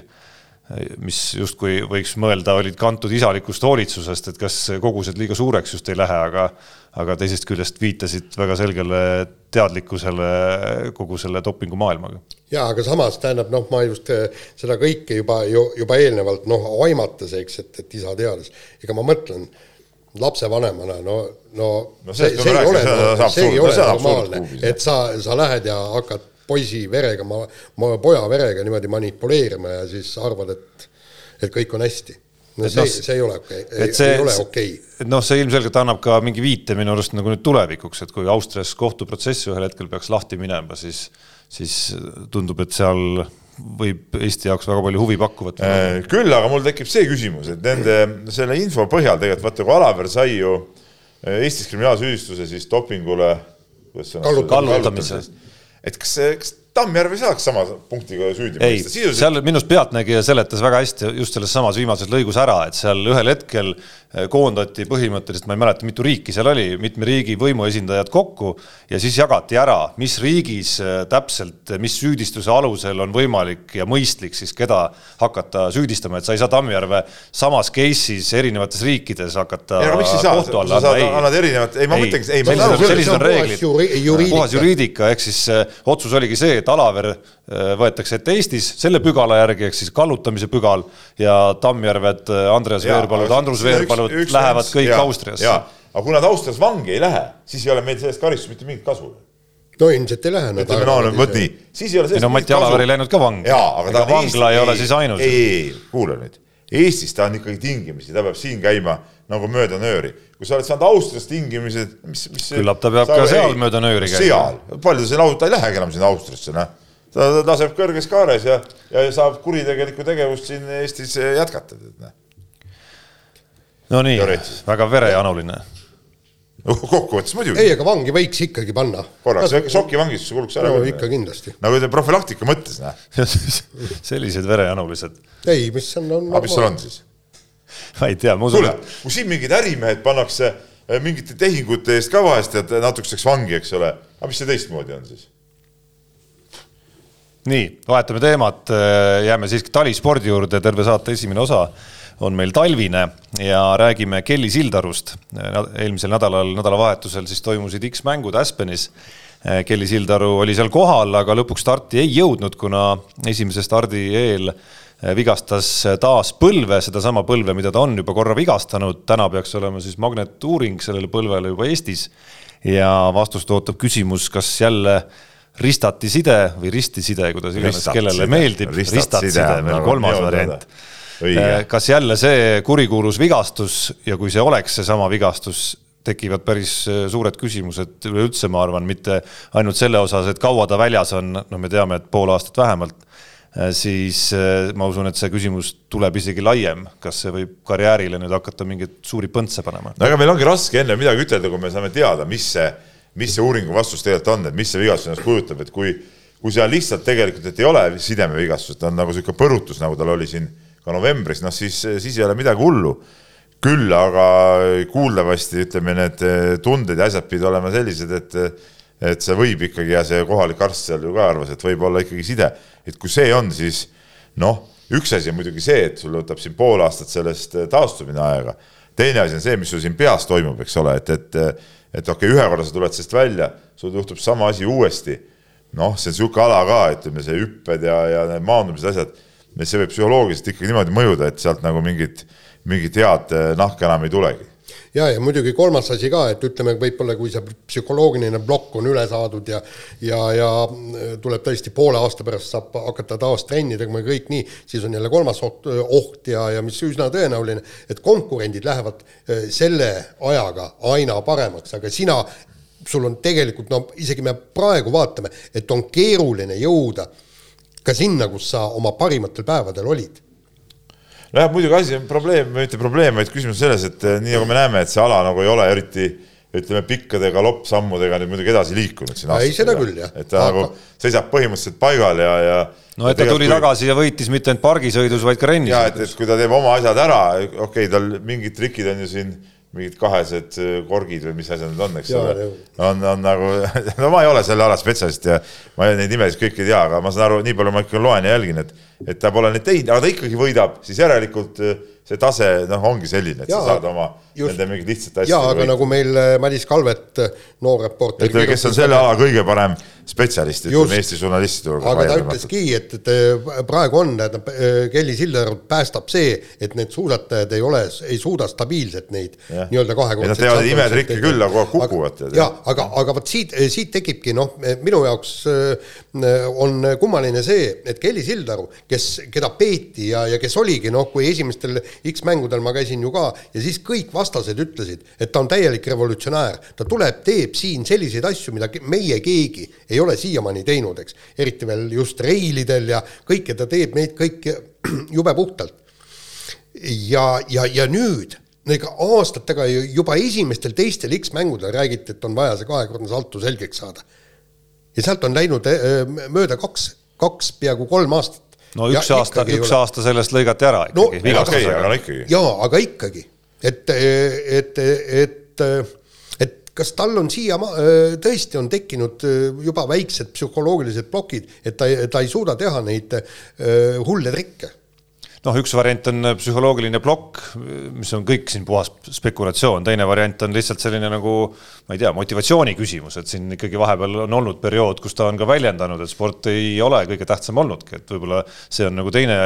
mis justkui võiks mõelda, olid kantud isalikust hoolitsusest, et kas kogused liiga suureks just ei lähe, aga aga teisest küljest viitasid väga selgele teadlikkusele kogu selle dopingumaailmaga. jaa, aga samas tähendab noh, ma just eh, seda kõike juba ju juba eelnevalt noh, aimates, eks, et, et isa teadis, ega ma mõtlen lapsevanemana, no, no, no see, see ei ole, see ei ole normaalne, et sa, sa lähed ja hakkad poisi verega, ma, ma poja verega niimoodi manipuleerima ja siis arvad, et, et kõik on hästi. No see no,, see ei ole okei okay., ei, ei ole okei okay.. noh, see ilmselgelt annab ka mingi viite minu arust nagu nüüd tulevikuks, et kui Austrias kohtuprotsess ühel hetkel peaks lahti minema, siis, siis tundub, et seal võib Eesti jaoks väga palju huvi pakkuvat. Äh, küll, aga mul tekib see küsimus, et nende selle info põhjal tegelikult vaata, kui Alaver sai ju äh, Eestis kriminaalsüüdistuse siis dopingule kallutamise et kas, kas Tammjärv ei saaks sama punktiga süüdi mõista? Sisuliselt... seal minu arust Pealtnägija seletas väga hästi just selles samas viimases lõigus ära, et seal ühel hetkel eh, koondati põhimõtteliselt, ma ei mäleta, mitu riiki seal oli, mitme riigi võimuesindajad kokku ja siis jagati ära, mis riigis eh, täpselt, mis süüdistuse alusel on võimalik ja mõistlik siis keda hakata süüdistama, et sa ei saa Tammjärve samas case'is erinevates riikides hakata ei, miks ei saa, sa saad, annad erinevat, ei ma mõtlengi, ei ma saan aru, sellised on reeglid, puhas juriidika, ehk siis eh, otsus oligi see, et Alaver äh, võetakse ette Eestis selle pügala järgi, ehk siis kallutamise pügal ja Tammjärved, äh, Andreas Veerpalud, Andrus Veerpalud lähevad kõik ja, Austriasse. aga kui nad Austrias vangi ei lähe, siis ei ole meil sellest karistusest mitte mingit kasu no ilmselt ei lähe. ütleme no, no vot nii, siis ei ole sellest. no Mati Alaver ei läinud ka vangi. aga ta vangla ei, ei ole siis ainus. ei, ei, ei, kuula nüüd. Eestis ta on ikkagi tingimisi, ta peab siin käima nagu mööda nööri. Kui sa oled saanud Austrias tingimised, mis, mis küllap ta peab ka seal ei, mööda nööri käima. seal, palju ta sinna, ta ei lähegi enam sinna Austriasse, noh ta laseb kõrges kaares ja, ja saab kuritegelikku tegevust siin Eestis jätkata. Noh. no nii, väga verejanuline kokkuvõttes muidugi. ei, aga vangi võiks ikkagi panna. korraks väike šokivangistuse kuluks ära. no ikka kindlasti. nagu te profülaktika mõttes, noh. sellised verejanulised. ei, mis on, on. aga mis seal on siis? ma ei tea, ma usun. kuule, kui siin mingid ärimehed pannakse eh, mingite tehingute eest ka vahest tead natukeseks vangi, eks ole, aga mis see teistmoodi on siis? nii, vahetame teemat, jääme siiski talispordi juurde, terve saate esimene osa on meil talvine ja räägime Kelly Sildarust. eelmisel nädalal, nädalavahetusel siis toimusid X-mängud Aspenis. Kelly Sildaru oli seal kohal, aga lõpuks starti ei jõudnud, kuna esimese stardi eel vigastas taas põlve, sedasama põlve, mida ta on juba korra vigastanud. täna peaks olema siis magnetuuring sellele põlvele juba Eestis. Ja vastust ootab küsimus, kas jälle ristati side või ristiside, kuidas iganes kellele meeldib, ristatside, veel kolmas variant. Äh, kas jälle see kurikuulus vigastus ja kui see oleks seesama vigastus, tekivad päris suured küsimused üleüldse, ma arvan, mitte ainult selle osas, et kaua ta väljas on, no me teame, et pool aastat vähemalt siis äh, ma usun, et see küsimus tuleb isegi laiem, kas see võib karjäärile nüüd hakata mingeid suuri põntse panema. no ega meil ongi raske enne midagi ütelda, kui me saame teada, mis see, mis see uuringu vastus tegelikult on, et mis see vigastus ennast kujutab, et kui, kui seal lihtsalt tegelikult, et ei ole sidemevigastust, on nagu niisugune põrutus, nagu tal oli siin ka novembris, noh siis, siis ei ole midagi hullu. küll aga kuuldavasti ütleme, need tunded ja asjad pidid olema sellised, et et see võib ikkagi ja see kohalik arst seal ju ka arvas, et võib olla ikkagi side, et kui see on, siis noh, üks asi on muidugi see, et sul võtab siin pool aastat sellest taastumine aega. teine asi on see, mis sul siin peas toimub, eks ole, et, et, et okei okay,, ühe korra sa tuled sellest välja, sul juhtub sama asi uuesti. noh, see on niisugune ala ka, ütleme, see hüpped ja, ja need maandumised, asjad, see võib psühholoogiliselt ikkagi niimoodi mõjuda, et sealt nagu mingit, mingit head nahka enam ei tulegi ja, ja muidugi kolmas asi ka, et ütleme, võib-olla kui see psühholoogiline plokk on üle saadud ja ja, ja tuleb tõesti poole aasta pärast saab hakata taas trenni tegema ja kõik nii, siis on jälle kolmas oht, oht ja, ja mis üsna tõenäoline, et konkurendid lähevad eh, selle ajaga aina paremaks, aga sina, sul on tegelikult, no isegi me praegu vaatame, et on keeruline jõuda ka sinna, kus sa oma parimatel päevadel olid nojah, muidugi asi on probleem, mitte probleem, vaid küsimus selles, et eh, nii nagu me näeme, et see ala nagu ei ole eriti ütleme pikkade galoppsammudega nüüd muidugi edasi liikunud siin. ei, seda küll jah. et ta Aga... nagu seisab põhimõtteliselt paigal ja, ja. no et ta tuli kui... tagasi ja võitis mitte ainult pargisõidus, vaid ka rennis. ja et, et kui ta teeb oma asjad ära, okei okay,, tal mingid trikid on ju siin mingid kahesed äh, korgid või mis asjad need on, eks ole. on, on nagu, no ma ei ole selle ala spetsialist ja ma neid nimesid kõiki ei tea, aga ma saan aru, nii palju ma ikka loen ja jälgin, et, et ta pole neid teinud, aga ta ikkagi võidab, siis järelikult äh, see tase, noh, ongi selline, et ja, sa saad oma just, nende mingite lihtsate asjade. jaa, aga võita. nagu meil äh, Madis Kalvet, noor reporter. ütleme, kes on selle ala kõige parem spetsialist, ütleme Eesti žurnalistide hulgas. aga ta ütleski, et, et praegu on, tähendab, Kelly Sildaru päästab see, et need suusatajad ei ole, ei suuda stabiilselt neid nii-öelda kahekordseid. Nad teevad imetrikke küll, aga kogu aeg kukuvad. jaa, aga, aga vot siit, siit tekibki noh, minu jaoks äh, on kummaline see, et Kelly Sildaru, kes, keda peeti ja, ja kes oligi noh, kui esimestel X-mängudel ma käisin ju ka ja siis kõik vastased ütlesid, et ta on täielik revolutsionäär, ta tuleb, teeb siin selliseid asju, mida meie keegi ei ole siiamaani teinud, eks. eriti veel just reilidel ja kõike ta teeb neid kõiki jube puhtalt. ja, ja, ja nüüd ega aastatega juba esimestel teistel X-mängudel räägiti, et on vaja see kahekordne salto selgeks saada. ja sealt on läinud äh, mööda kaks, kaks peaaegu kolm aastat. No üks ja aasta, üks ole... aasta sellest lõigati ära ikkagi no,. Okay, aga ikkagi. jaa, aga ikkagi, et, et, et, et kas tal on siia, tõesti on tekkinud juba väiksed psühholoogilised plokid, et ta, ta ei suuda teha neid hulle trikke? Noh, üks variant on psühholoogiline plokk, mis on kõik siin puhas spekulatsioon, teine variant on lihtsalt selline nagu ma ei tea, motivatsiooni küsimus, et siin ikkagi vahepeal on olnud periood, kus ta on ka väljendanud, et sport ei ole kõige tähtsam olnudki, et võib-olla see on nagu teine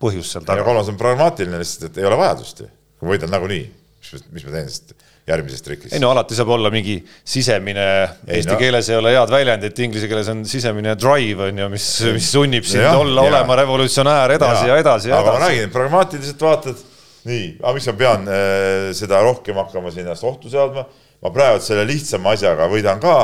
põhjus seal taga. ja kolmas on pragmaatiline lihtsalt, et ei ole vajadust ju, kui võidad nagunii, mis, mis ma teen, sest järgmises trikis. ei no alati saab olla mingi sisemine, eesti no. keeles ei ole head väljendit, inglise keeles on sisemine drive on ju, mis, mis sunnib sind ja, olla ja. olema revolutsionäär edasi ja, ja edasi ja aga edasi. ma räägin, pragmaatiliselt vaatad, nii, aga miks ma pean äh, seda rohkem hakkama siin ennast ohtu seadma, ma praegu selle lihtsama asjaga võidan ka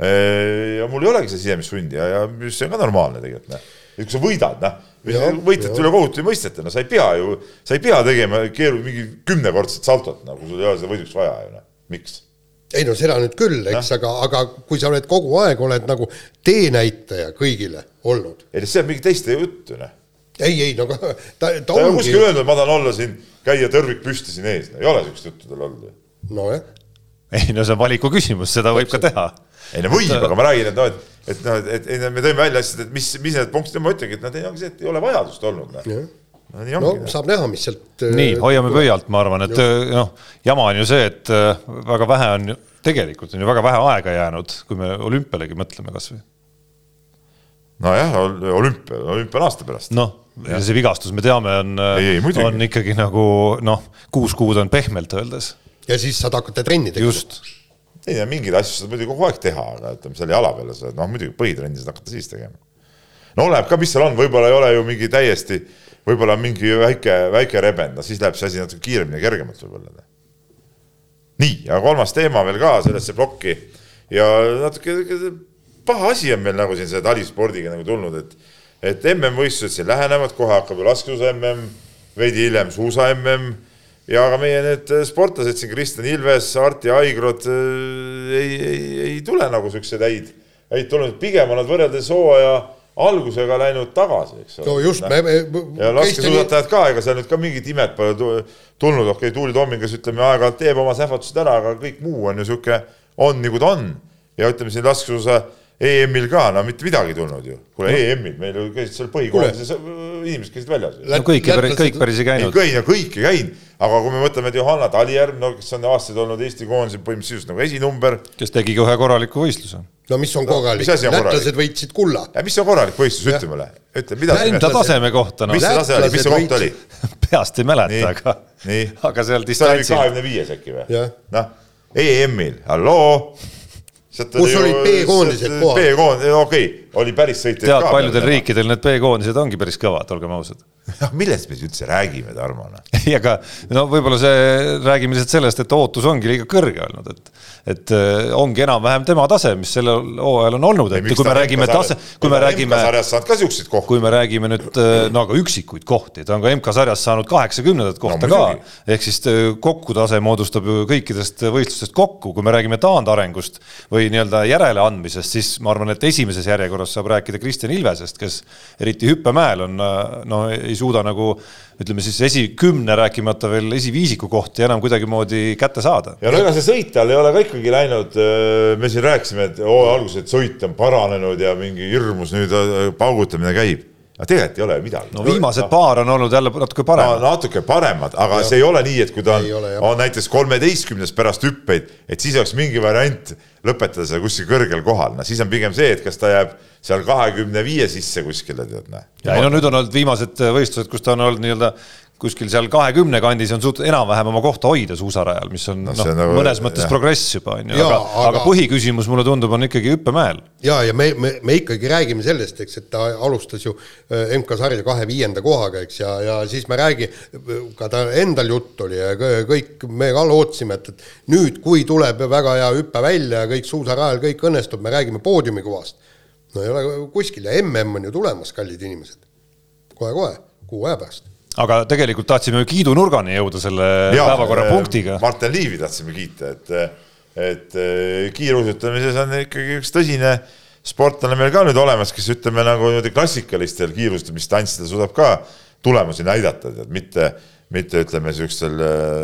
äh, ja mul ei olegi seda sisemist sundi ja, ja see on ka normaalne tegelikult, noh. Et kui sa võidad, noh võitled üle kohutuse mõistete, no sa ei pea ju, sa ei pea tegema keeru-, mingi kümnekordset saltot, nagu sul ei ole seda võiduks vaja ju noh, miks? ei no seda nüüd küll, eks, aga, aga kui sa oled kogu aeg, oled nagu teenäitaja kõigile olnud. ei no see on mingi teiste jutt ju noh. ei, ei no ta, ta, ta ongi. kuskil öelnud, ma tahan olla siin, käia tõrvik püsti siin ees, ei ole siukest juttu tal olnud ju. nojah. Ei no see on valiku küsimus, seda võib ka teha. ei no võib, aga ma räägin, et noh, et et noh, et, et me tõime välja asjad, et mis, mis need punktid on, ma ütlengi, et nad ei, ongi see, et ei ole vajadust olnud. noh no, nii ongi, no saab näha, mis sealt. nii, äh, hoiame pöialt, ma arvan, et noh, jama on ju see, et äh, väga vähe on, tegelikult on ju väga vähe aega jäänud, kui me olümpialegi mõtleme kasvõi. nojah, olümpia, olümpia on aasta pärast. noh, ja see vigastus, me teame, on, on ikkagi nagu noh, kuus kuud on pehmelt öeldes. Ja siis saad hakata trenni tegema. just ei no mingeid asju saad muidugi kogu aeg teha, aga ütleme selle jala peale sa noh, muidugi põhitrenni saad hakata siis tegema. no oleneb ka, mis seal on, võib-olla ei ole ju mingi täiesti, võib-olla mingi väike, väike rebend, no siis läheb see asi natuke kiiremini ja kergemalt võib-olla. nii, aga kolmas teema veel ka sellesse plokki ja natuke paha asi on meil nagu siin selle talispordiga nagu tulnud, et et MM-võistlused siin lähenevad, kohe hakkab ju laskesuusa MM, veidi hiljem suusa MM ja ka meie need sportlased siin, Kristjan Ilves, Arti Aigrod äh, ei, ei, ei tule nagu siukseid häid, häid tulnud, pigem on nad võrreldes hooaja algusega läinud tagasi, eks ole. no just, me, me. ja laskesuusatajad ka, ega seal nüüd ka mingit imet pole tulnud, okei okay,, Tuuli Tommingas ütleme aeg-ajalt teeb oma sähvatused ära, aga kõik muu on ju sihuke, on nagu ta on. ja ütleme siin laskesuusa EM-il ka, no mitte midagi tulnud ju. kuule no. EM-il meil ju käisid seal põhikoolides, inimesed käisid väljas. no kõik, kõik päris ei käinud. kõik, kõik ei käinud, aga kui me mõtleme, et Johanna Talijärv, no kes on aastaid olnud Eesti koondise põhimõtteliselt nagu esinumber. kes tegigi ühe korraliku võistluse. no mis on korralik no,, lätlased võitsid kulla. mis on korralik võistlus, ütle mulle, ütle, mida. Enda taseme kohta no.. mis see tase oli, mis see koht oli? peast ei mäleta, aga, aga seal distantsil. kahekümne viies äkki või? noh, EM-il, halloo kus olid B-koondised kohal. B-koondised, okei okay,, oli päris sõitjaid ka. tead, paljudel riikidel need B-koondised ongi päris kõvad, olgem ausad. millest me üldse räägime, Tarmo? Noh? ei, aga no võib-olla see, räägime lihtsalt sellest, et ootus ongi liiga kõrge olnud, et et äh, ongi enam-vähem tema tase, mis sellel hooajal on olnud, et kui me räägime tase, kui me räägime. MK-sarjas saanud ka siukseid kohti. kui me räägime nüüd äh, no aga üksikuid kohti, ta on ka MK-sarjas saanud kaheksakümnendat kohta no, ka. ehk siis äh, kokku tase moodustab ju kõikidest võistlustest kokku, kui me räägime taandarengust või nii-öelda järeleandmisest, siis ma arvan, et esimeses järjekorras saab rääkida Kristjan Ilvesest, kes eriti hüppemäel on, no ei suuda nagu ütleme siis esikümne, rääkimata veel esiviisiku kohti enam kuidagimoodi kätte saada. ja no ega see sõit tal ei ole ka ikkagi läinud, äh, me siin rääkisime, et hooaja alguses, et sõit on paranenud ja mingi hirmus nüüd äh, paugutamine käib aga tegelikult ei ole midagi. no viimased no, paar on olnud jälle natuke paremad no,. natuke paremad, aga ja. see ei ole nii, et kui ta on, on näiteks kolmeteistkümnes pärast hüppeid, et siis oleks mingi variant lõpetada seal kuskil kõrgel kohal, no siis on pigem see, et kas ta jääb seal kahekümne viie sisse kuskile, tead näe. ja ei no nüüd on olnud viimased võistlused, kus ta on olnud nii-öelda kuskil seal kahekümne kandis on suutnud enam-vähem oma kohta hoida suusarajal, mis on no, noh, nagu, mõnes mõttes jah. progress juba on ju, aga, aga, aga põhiküsimus mulle tundub, on ikkagi hüppemäel. ja, ja me, me, me ikkagi räägime sellest, eks, et ta alustas ju äh, MK-sarja kahe viienda kohaga, eks, ja, ja siis me räägi-, ka ta endal jutt oli ja kõik, me ka lootsime, et, et nüüd, kui tuleb väga hea hüpe välja ja kõik suusarajal kõik õnnestub, me räägime poodiumikohast. no ei ole kuskil ja mm on ju tulemas, kallid inimesed kohe,. kohe-kohe, kuu aja pärast aga tegelikult tahtsime kiidunurgani jõuda selle päevakorrapunktiga. Martin Liivi tahtsime kiita, et, et kiiruisutamises on ikkagi üks tõsine sportlane meil ka nüüd olemas, kes ütleme nagu niimoodi klassikalistel kiirustamisstantsidel suudab ka tulemusi näidata, tead, mitte, mitte ütleme niisugustel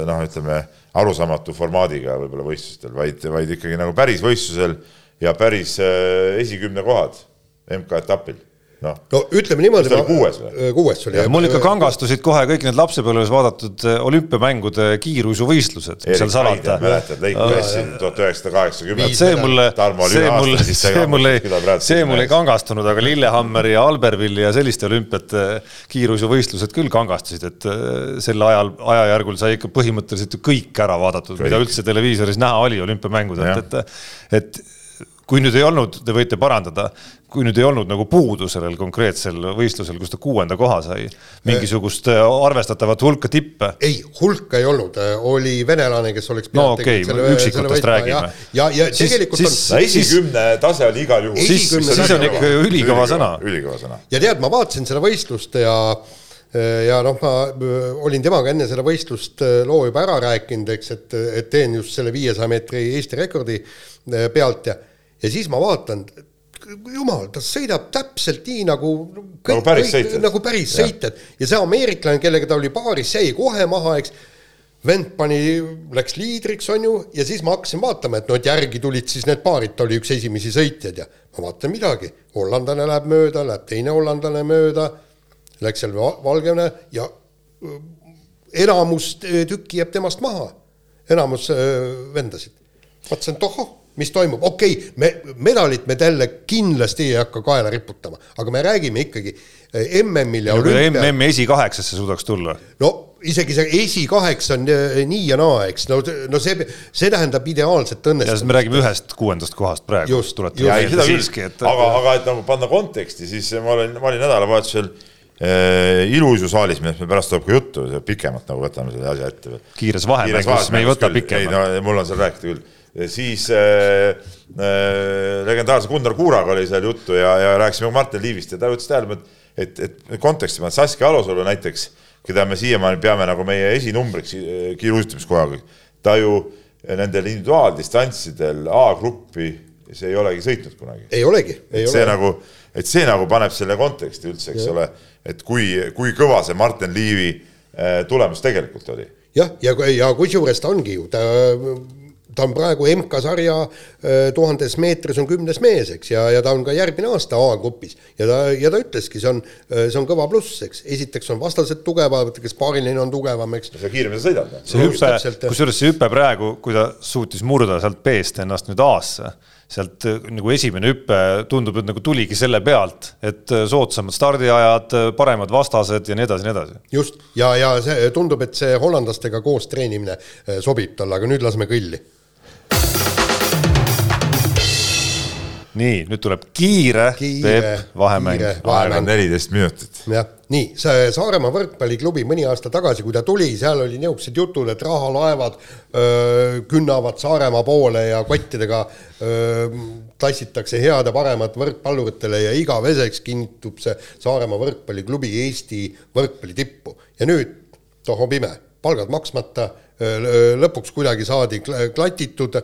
noh, ütleme arusaamatu formaadiga võib-olla võistlustel, vaid, vaid ikkagi nagu päris võistlusel ja päris äh, esikümne kohad MK-etapil no, no ütleme niimoodi. kuues või? Äh, kuues oli. mul ikka kangastusid kohe kõik need lapsepõlves vaadatud äh, olümpiamängude kiiruisuvõistlused, mis seal salata. mäletad, Leik Messi tuhat üheksasada kaheksakümmend. see mulle, see mulle, see mulle, see mulle ei kangastunud, aga Lillehammeri ja Albervilli ja selliste olümpiate kiiruisuvõistlused küll kangastasid, et äh, sel ajal, ajajärgul sai ikka põhimõtteliselt ju kõik ära vaadatud, mida üldse televiisoris näha oli olümpiamängudelt, et, et kui nüüd ei olnud, te võite parandada, kui nüüd ei olnud nagu puudu sellel konkreetsel võistlusel, kus ta kuuenda koha sai, mingisugust äh, arvestatavat hulka tippe? ei, hulka ei olnud, oli venelane, kes oleks no okei okay,, üksikutest räägime. ja, ja, siis, tegelikult siis, on esikümne tase oli igal juhul. siis, siis on ikka ülikõva sõna. ülikõva sõna. ja tead, ma vaatasin seda võistlust ja ja noh, ma olin temaga enne seda võistlust äh, loo juba ära rääkinud, eks, et, et teen just selle viiesaja meetri Eesti rekordi äh, pealt ja ja siis ma vaatan, jumal, ta sõidab täpselt nii nagu kõik, nagu päris sõitjad, nagu päris sõitjad. Ja see ameeriklane, kellega ta oli paaris, see jäi kohe maha, eks. vend pani, läks liidriks, on ju, ja siis ma hakkasin vaatama, et noh, et järgi tulid siis need paarid, ta oli üks esimesi sõitjaid ja ma vaatan midagi, hollandlane läheb mööda, läheb teine hollandlane mööda, läks seal Valgevene ja äh, enamus tükki jääb temast maha, enamus äh, vendasid. vaatasin, et ohoh mis toimub, okei okay,, me, medalit me talle kindlasti ei hakka kaela riputama, aga me räägime ikkagi eh, MM-il ja, ja olümpia. MM-i esikaheksasse suudaks tulla. no isegi see esikaheksa on eh, nii ja naa, eks, no, no see, see tähendab ideaalset õnnestumist. me räägime ühest kuuendast kohast praegu. just, just. Et... aga, aga et nagu panna konteksti, siis ma olin, ma olin nädalavahetusel äh, iluuisusaalis, millest meil pärast tuleb ka juttu, pikemalt nagu võtame selle asja ette. kiires vahemängus me ei võta pikemalt. ei no mul on seal rääkida küll siis äh, äh, legendaarse Gunnar Kuuraga oli seal juttu ja, ja rääkisime Martin Liivist ja ta võttis tähelepanu, et, et, et konteksti ma Saskia Alusalu näiteks, keda me siiamaani peame nagu meie esinumbriks äh, kiiruisutamiskohaga, ta ju nendel individuaaldistantsidel A-gruppi, see ei olegi sõitnud kunagi. ei olegi, see ole. nagu, et see nagu paneb selle konteksti üldse, eks ja. ole, et kui, kui kõva see Martin Liivi äh, tulemus tegelikult oli. jah, ja, ja, ja kusjuures ta ongi ju, ta ta on praegu MK-sarja tuhandes meetris on kümnes mees, eks, ja, ja ta on ka järgmine aasta A-grupis. ja ta, ja ta ütleski, see on, see on kõva pluss, eks, esiteks on vastased tugevad, kes paariline on tugevam, eks. ja kiiremini sa sõidad. see hüpe, kusjuures see hüpe praegu, kui ta suutis murda sealt B-st ennast nüüd A-sse sealt nagu esimene hüpe tundub, et nagu tuligi selle pealt, et soodsamad stardiajad, paremad vastased ja nii edasi, nii edasi. just, ja, ja see tundub, et see hollandlastega koos treenimine sobib talle, aga nüüd laseme kõlli nii, nüüd tuleb kiire, kiire Peep Vahemäng. aega on neliteist minutit. jah, nii, see Saaremaa võrkpalliklubi mõni aasta tagasi, kui ta tuli, seal oli niisugused jutud, et rahalaevad öö, künnavad Saaremaa poole ja kottidega öö, tassitakse head ja paremat võrkpalluritele ja igaveseks kinnitub see Saaremaa võrkpalliklubi Eesti võrkpalli tippu. ja nüüd, tohob ime, palgad maksmata lõpuks kuidagi saadi klatitud,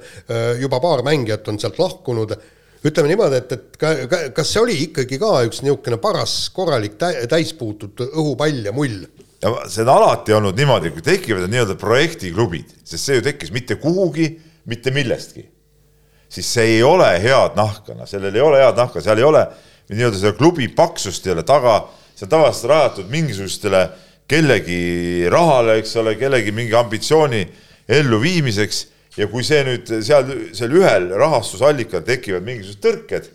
juba paar mängijat on sealt lahkunud ütleme niimoodi, et, et ka, ka, kas see oli ikkagi ka üks niisugune paras korralik täispuutud õhupall ja mull? ja see on alati olnud niimoodi, kui tekivad nii-öelda projektiklubid, sest see ju tekkis mitte kuhugi, mitte millestki, siis see ei ole head nahka, noh, sellel ei ole head nahka, seal ei ole nii-öelda seda klubi paksust ei ole taga, see on tavaliselt rajatud mingisugustele kellegi rahale, eks ole, kellegi mingi ambitsiooni elluviimiseks ja kui see nüüd seal, seal ühel rahastusallikal tekivad mingisugused tõrked,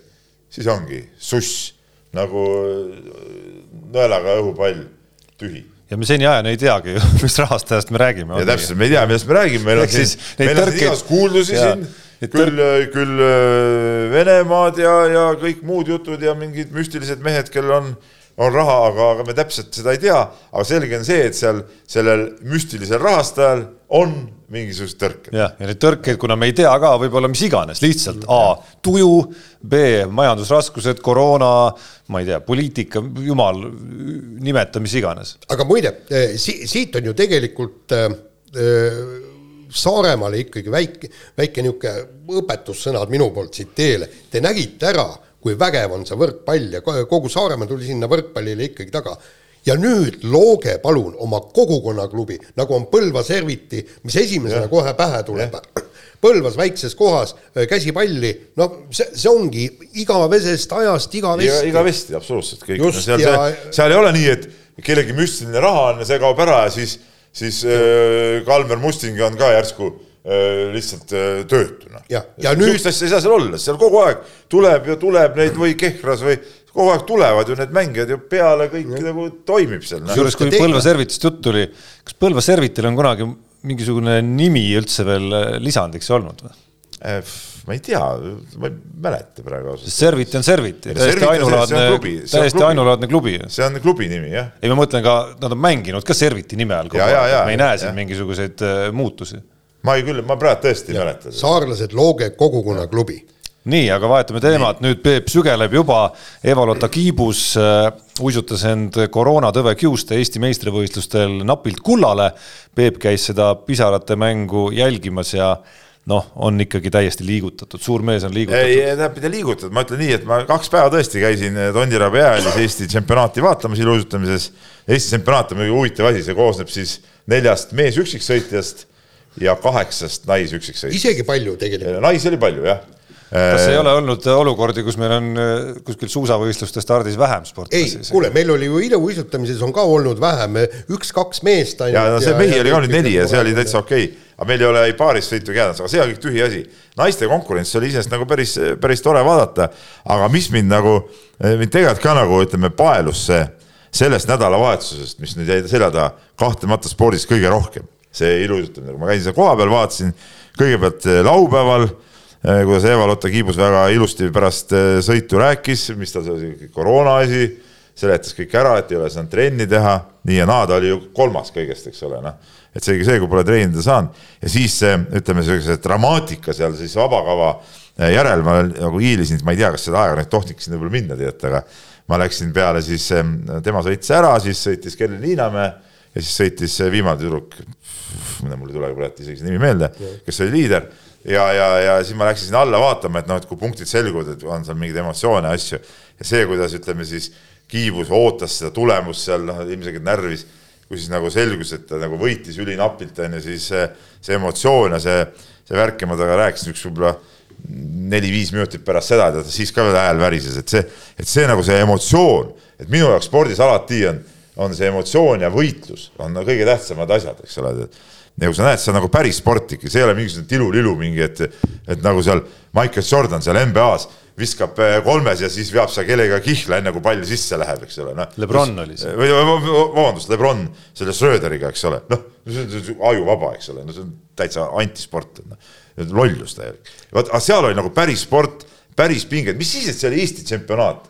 siis ongi suss nagu nõelaga õhupall tühi. Ja me seniajani ei teagi ju, mis rahastajast me räägime. ja täpselt, me ei tea, millest me räägime, meil on siin, meil on siin igast kuuldusi ja, siin, küll, küll äh, Venemaad ja, ja kõik muud jutud ja mingid müstilised mehed, kellel on on raha, aga, aga me täpselt seda ei tea, aga selge on see, et seal sellel müstilisel rahastajal on mingisugused tõrked. jah, ja neid tõrkeid, kuna me ei tea ka, võib-olla mis iganes, lihtsalt A tuju, B majandusraskused, koroona, ma ei tea, poliitika, jumal, nimeta mis iganes. aga muide eh, si, siit on ju tegelikult äh, Saaremaale ikkagi väike, väike niisugune õpetussõnad minu poolt siit teele, te nägite ära kui vägev on see võrkpall ja kogu Saaremaa tuli sinna võrkpallile ikkagi taga. Ja nüüd looge palun oma kogukonnaklubi, nagu on Põlva Serviti, mis esimesena ja. kohe pähe tuleb. Põlvas väikses kohas käsipalli, no see, see ongi igavesest ajast igavesti. igavesti, absoluutselt kõik. seal ja..., seal, seal ei ole nii, et kellegi müstiline raha on ja see kaob ära ja siis, siis äh, Kalmer Musting on ka järsku lihtsalt töötuna. ja, ja nüüd. sihukest asja ei saa seal olla, seal kogu aeg tuleb ja tuleb neid või Kehras või kogu aeg tulevad ju need mängijad ju peale, kõik ja. nagu toimib seal. kusjuures, kui Põlva Servitist jutt tuli, kas Põlva Servitil on kunagi mingisugune nimi üldse veel äh, lisandiks olnud või? ma ei tea, ma ei mäleta praegu ausalt. Servit on Servit, täiesti ainulaadne, täiesti ainulaadne klubi. see on klubi nimi, jah. ei, ma mõtlen ka, nad on mänginud ka Serviti nime all kogu aeg, me ei näe siin mingisuguseid muutusi ma ei küll, ma praegu tõesti ei mäleta. saarlased Looge kogukonnaklubi. Nii, aga vahetame teemat, nüüd Peep sügeleb juba, Eva-Lotta Kiibus äh, uisutas end koroonatõve kiuste Eesti meistrivõistlustel napilt kullale. Peep käis seda pisarate mängu jälgimas ja noh, on ikkagi täiesti liigutatud, suur mees on liigutatud. ei, tähendab, mitte liigutatud, ma ütlen nii, et ma kaks päeva tõesti käisin Tondiraba jäähallis Eesti tsempionaati vaatamas iluuisutamises. Eesti tsempionaat on muidugi huvitav asi, see koosneb siis neljast meesüksiksõitjast ja kaheksast naisüksiksõitjast. isegi palju tegelikult. naisi oli palju, jah kas ei ole olnud olukordi, kus meil on äh, kuskil suusavõistluste stardis vähem sportlasi? ei, kuule, meil oli ju iluuisutamises on ka olnud vähem, üks-kaks meest ainult. ja no see mehi oli ka nüüd neli ja see oli täitsa okei okay., aga meil ei ole ei paaris sõitu jäänud, aga see on kõik tühi asi. naiste konkurents oli iseenesest nagu päris, päris tore vaadata, aga mis mind nagu, mind tegelikult ka nagu ütleme, paelus see sellest nädalavahetusest, mis nüüd jäi selja taha, kahtlemata spordis kõige rohkem see ilusutamine, kui ma käisin seal kohapeal, vaatasin kõigepealt laupäeval, kuidas Eva-Lotta Kiibus väga ilusti pärast eh, sõitu rääkis, mis tal see koroona asi seletas kõik ära, et ei ole saanud trenni teha, nii ja naa, ta oli ju kolmas kõigest, eks ole, noh. et seegi see, kui pole treenida saanud. Ja siis ütleme, sellise dramaatika seal siis vabakava järel ma nagu hiilisin, ma ei tea, kas seda aega nüüd tohtiks sinna võib-olla minna, tead, aga ma läksin peale siis, tema sõitis ära, siis sõitis Kelly Liinamäe ja siis sõitis viimane tüdruk, mul ei tule praegu isegi see nimi meelde, kes oli liider ja, ja, ja siis ma läksin sinna alla vaatama, et noh, et kui punktid selguvad, et on seal mingeid emotsioone, asju. Ja see, kuidas ütleme siis kiibus ootas seda tulemust seal, noh ilmselgelt närvis, kui siis nagu selgus, et ta nagu võitis ülinapilt on ju, siis see, see emotsioon ja see, see värk ja ma temaga rääkisin üks võib-olla neli-viis minutit pärast seda, tead, siis ka veel hääl värises, et see, et see nagu see emotsioon, et minu jaoks spordis alati on, on see emotsioon ja võitlus on no, kõige tähtsamad asjad, eks ole. ja kui sa näed, see on nagu päris sport ikka, see ei ole mingisugune tilulilu mingi, et, et nagu seal Michael Jordan seal NBA-s viskab äh, kolmes ja siis veab seal kellegagi kihla, enne kui pall sisse läheb, eks ole, noh. Lebron oli see. või vabandust, Lebron selle Schröderiga, eks ole, noh, see on ajuvaba, eks ole, no see on täitsa antisport, noh lollus täielik. vot, aga seal oli nagu päris sport, päris pinged, mis siis, et see oli Eesti tsempionaat.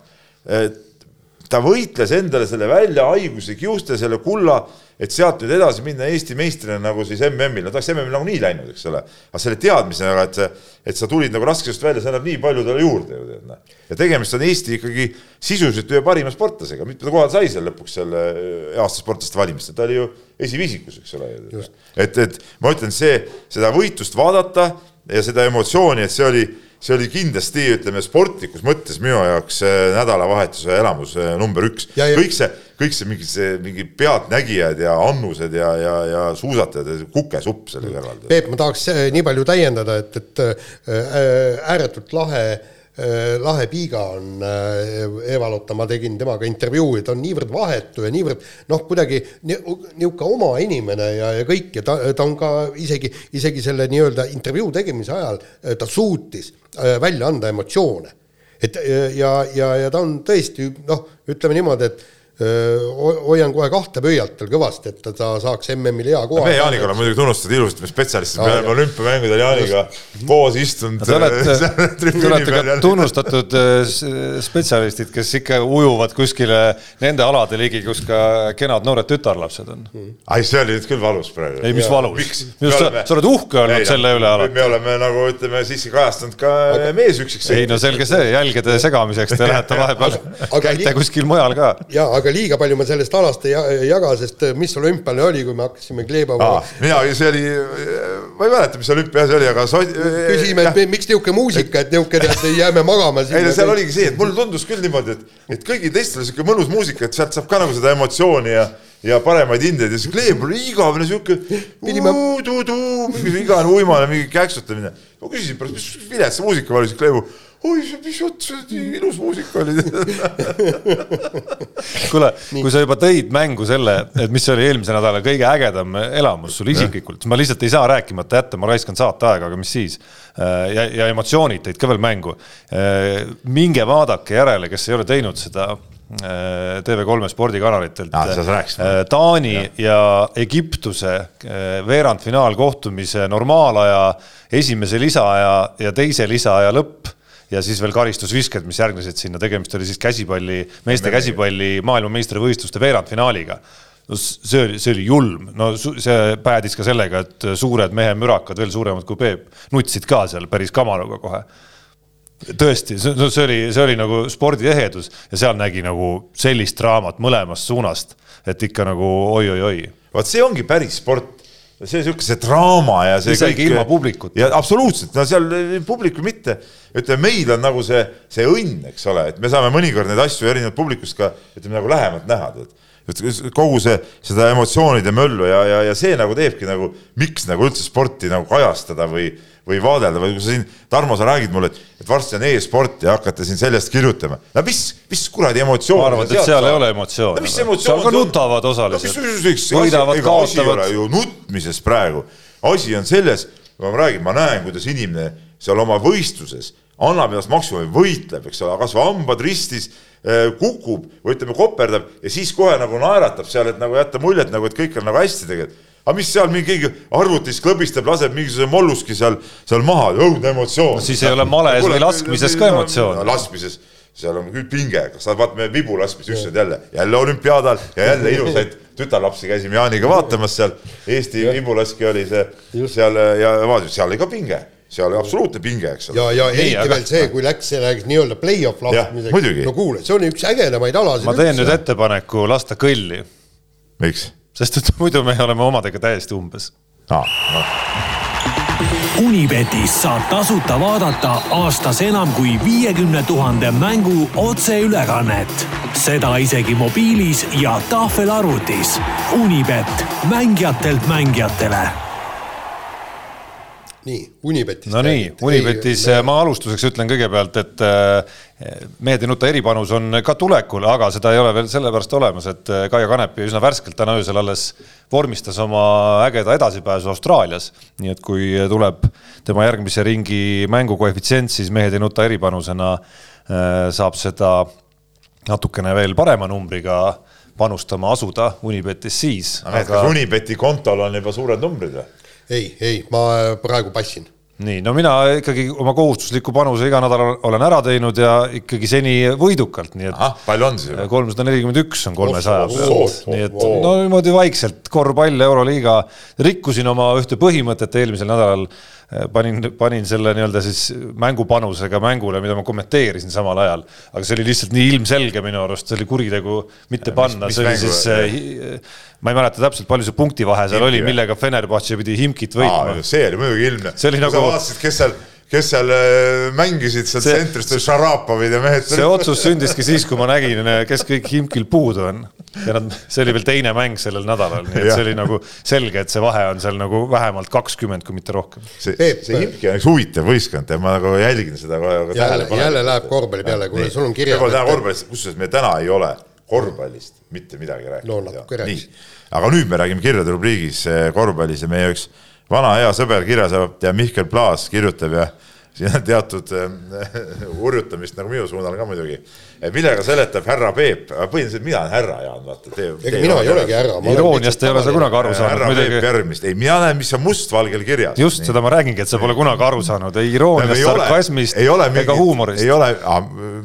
Ta võitles endale selle välja, haiguse, kiuste, selle kulla, et sealt nüüd edasi minna Eesti meistrina nagu siis MM-il, no ta oleks MM-il nagunii läinud, eks ole. aga selle teadmisega, et, et sa tulid nagu raskesest välja, see annab nii palju talle juurde ju tead, noh. ja tegemist on Eesti ikkagi sisuliselt ühe parima sportlasega, mitme kohal sai seal lõpuks seal aasta sportlaste valimistel, ta oli ju esiviisikus, eks ole. et, et ma ütlen, see, seda võitlust vaadata ja seda emotsiooni, et see oli see oli kindlasti, ütleme sportlikus mõttes minu jaoks nädalavahetuse elamus number üks. kõik see, kõik see mingi, see mingi pealtnägijad ja annused ja, ja, ja suusatajad, kukesupp selle kõrval. Peep, ma tahaks äh, nii palju täiendada, et, et äh, ääretult lahe äh, lahe piiga on Eva-Lotta, ma tegin temaga intervjuu ja ta on niivõrd vahetu ja niivõrd noh, kuidagi niisugune oma inimene ja, ja kõik ja ta, ta on ka isegi, isegi selle nii-öelda intervjuu tegemise ajal ta suutis välja anda emotsioone. et ja, ja, ja ta on tõesti noh, ütleme niimoodi, et hoian kohe kahte pöialt tal kõvasti, et ta saaks MM-il hea koha. me Jaaniga oleme muidugi tunnustatud ilusasti, me spetsialistid, me oleme olümpiamängudel Jaaniga koos istunud. Te olete, te olete ka tunnustatud spetsialistid, kes ikka ujuvad kuskile nende alade ligi, kus ka kenad noored tütarlapsed on. ai, see oli nüüd küll valus praegu. ei, mis ja. valus? sa, sa oled uhke olnud ei, selle üle alati. me oleme nagu ütleme siiski kajastanud ka aga... meesüksiks. ei no selge see, jälgede segamiseks te lähete vahepeal, käite kuskil mujal ka. ja, aga aga liiga palju ma sellest alast ei jaga, sest äh, mis olümpiale oli, kui me hakkasime Kleebava ah,. mina, see oli, ma ei mäleta, mis olümpia see oli, aga so, küsime, et miks niisugune muusika, et niisugune, et jääme magama siin. ei no seal oligi see, et mulle tundus küll niimoodi, et, et kõigil teistel oli sihuke mõnus muusika, et sealt saab ka nagu seda emotsiooni ja ja paremaid hindeid ja siis Kleeb oli igavene sihuke mingi igavene uimane, mingi käksutamine. ma küsisin pärast, mis vilets see muusika oli, siis Kleebu oi, mis jutt, see nii ilus muusika oli kuule, kui sa juba tõid mängu selle, et mis oli eelmise nädala kõige ägedam elamus sul isiklikult, ma lihtsalt ei saa rääkimata jätta, ma raiskan saateaega, aga mis siis. Äh, ja, ja emotsioonid tõid ka veel mängu. Äh, minge vaadake järele, kes ei ole teinud seda äh, TV3 spordikanalitelt ah,. Taani ja. ja Egiptuse veerandfinaalkohtumise normaalaja esimese lisaaja ja teise lisaaja lõpp ja siis veel karistusvisked, mis järgnesid sinna, tegemist oli siis käsipalli, meeste käsipalli maailmameistrivõistluste veerandfinaaliga no see oli, see oli julm, no see päädis ka sellega, et suured mehemürakad, veel suuremad kui Peep, nutsid ka seal päris kamaluga kohe. tõesti, see, see oli, see oli nagu spordi ehedus ja seal nägi nagu sellist draamat mõlemast suunast, et ikka nagu oi-oi-oi. vot see ongi päris sport see sihuke see draama ja see isegi kõik. ilma publikuta. ja absoluutselt, no seal publiku mitte, ütleme, meil on nagu see, see õnn, eks ole, et me saame mõnikord neid asju erinevalt publikust ka ütleme nagu lähemalt näha, tead kogu see, seda emotsioonide möllu ja, ja, ja see nagu teebki nagu, miks nagu üldse sporti nagu kajastada või või vaadelda või kui sa siin, Tarmo, sa räägid mulle, et, et varsti on e-sport ja hakkate siin sellest kirjutama. no mis, mis kuradi emotsioon. ma arvan, et seal saab? ei ole emotsiooni no,. seal ka nutavad osaliselt no,. võidavad, kaotavad. ju nutmises praegu, asi on selles, ma räägin, ma näen, kuidas inimene seal oma võistluses annab ennast maksimumi, võitleb, eks ole, kasvõi hambad ristis eh, kukub või ütleme, koperdab ja siis kohe nagu naeratab seal, et nagu jätta muljet nagu, et kõik on nagu hästi tegelikult aga mis seal mingi keegi arvutis klõbistab, laseb mingisuguse molluski seal, seal maha, õudne emotsioon no,. siis ei ole males või laskmises ka emotsiooni. laskmises, seal on küll pinge, kas sa vaatad meie vibulaskmist ükskord jälle, jälle olümpiaadal ja jälle ilusaid tütarlapsi käisime Jaaniga vaatamas seal. Eesti vibulaski oli see seal ja vaatasin, seal oli ka pinge seal oli absoluutne pinge, eks ole. ja, ja eriti aga... veel see, kui läks selleks nii-öelda play-off laskmiseks. no kuule, see on üks ägedamaid alasid. ma teen üldse. nüüd ettepaneku lasta kõlli. miks? Sest et muidu me oleme omadega täiesti umbes ah,. No Unibetis saab tasuta vaadata aastas enam kui viiekümne tuhande mängu otseülekannet. seda isegi mobiilis ja tahvelarvutis. Unibet, mängijatelt mängijatele nii, Unibetist. no nii, Unibetis ei, ma alustuseks ütlen kõigepealt, et eh, mehed ei nuta eripanus on ka tulekul, aga seda ei ole veel sellepärast olemas, et eh, Kaia Kanepi üsna värskelt täna öösel alles vormistas oma ägeda edasipääsu Austraalias. nii et kui tuleb tema järgmise ringi mängu koefitsient, siis mehed ei nuta eripanusena eh, saab seda natukene veel parema numbriga panustama asuda Unibetis siis. aga kas Unibeti kontol on juba suured numbrid või? Ei, ei, ma praegu passin nii, no mina ikkagi oma kohustusliku panuse iga nädal olen ära teinud ja ikkagi seni võidukalt, nii et. palju on siis? kolmsada nelikümmend üks on kolmesaja peal, nii et no niimoodi vaikselt korvpall, Euroliiga, rikkusin oma ühte põhimõtet eelmisel nädalal panin, panin selle nii-öelda siis mängupanusega mängule, mida ma kommenteerisin samal ajal, aga see oli lihtsalt nii ilmselge minu arust, see oli kuritegu mitte panna, see oli siis, äh, ma ei mäleta täpselt, palju see punktivahe seal Himki, oli, millega Fenerbahce pidi Himkit võitma. see oli muidugi ilmne. see oli nagu. sa vaatasid, kes seal kes seal äh, mängisid seal see, tsentrist, Šarapovid ja mehed. see otsus sündiski siis, kui ma nägin, kes kõik Himkil puudu on. ja nad, see oli veel teine mäng sellel nädalal, nii et see oli nagu selge, et see vahe on seal nagu vähemalt kakskümmend, kui mitte rohkem. see, see Himki on üks huvitav võistkond ja ma nagu jälgin seda kogu aeg tähelepanelikult. jälle läheb korvpalli peale, kuule, sul on korvpallist, kusjuures me täna ei ole korvpallist mitte midagi rääkinud. no natuke rääkis. aga nüüd me räägime kirjade rubriigis korvpallis ja meie üks vana hea sõber, kirjasaatja Mihkel Plaas kirjutab ja siin on teatud äh, hurjutamist nagu minu suunal ka muidugi. millega seletab härra Peep, põhimõtteliselt mina olen härra Jaan, vaata. ega mina ei olegi härra. irooniast ei ole sa kunagi aru saanud. härra Peep Järvmist, ei mina näen, mis on mustvalgel kirjas. just, seda ma räägingi, et sa pole kunagi aru saanud, ei irooniast, sarkasmist ega huumorist. ei ole,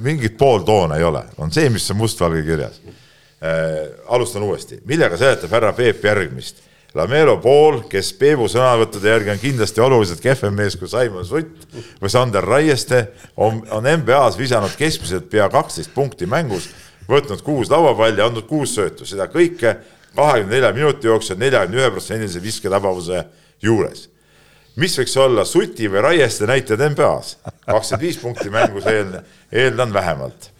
mingit pooltoone ei ole, on see, mis on mustvalgel kirjas äh,. alustan uuesti, millega seletab härra Peep järgmist Lamelo Pool, kes Peebu sõnavõttude järgi on kindlasti oluliselt kehvem mees kui Simon Sutt või Sander Raieste, on, on NBA-s visanud keskmiselt pea kaksteist punkti mängus, võtnud kuus lauapalli, andnud kuus söötu, seda kõike kahekümne nelja minuti jooksul neljakümne ühe protsendilise visketabavuse juures. mis võiks olla Suti või Raieste näitajad NBA-s? kakskümmend viis punkti mängus eeldan, eeldan vähemalt.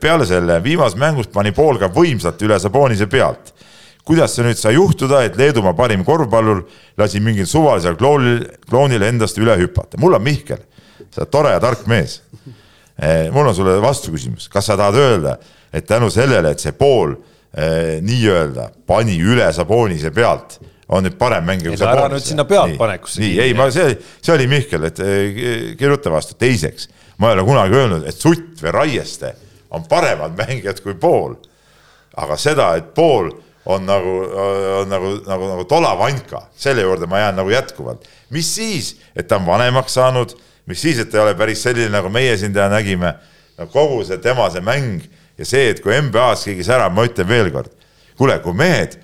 peale selle viimases mängus pani Pool ka võimsalt üle Sabonise pealt kuidas see nüüd sai juhtuda, et Leedumaa parim korvpallur lasi mingil suvalisel kloonil, kloonil endast üle hüpata, mul on Mihkel, sa oled tore ja tark mees. Eh, mul on sulle vastuküsimus, kas sa tahad öelda, et tänu sellele, et see pool eh, nii-öelda pani üle Sabonise pealt, on nüüd parem mängija kui Sabonis? ära nüüd sinna pealtpanekusse. nii, ei, ma, see, see oli Mihkel, et eh, kirjuta vastu, teiseks, ma ei ole kunagi öelnud, et Sutt või Raieste on paremad mängijad kui pool. aga seda, et pool on nagu, on nagu, nagu, nagu tolavanka, selle juurde ma jään nagu jätkuvalt. mis siis, et ta on vanemaks saanud, mis siis, et ta ei ole päris selline, nagu meie siin täna nägime, no kogu see tema see mäng ja see, et kui NBA-s keegi särab, ma ütlen veel kord, kuule, kui mehed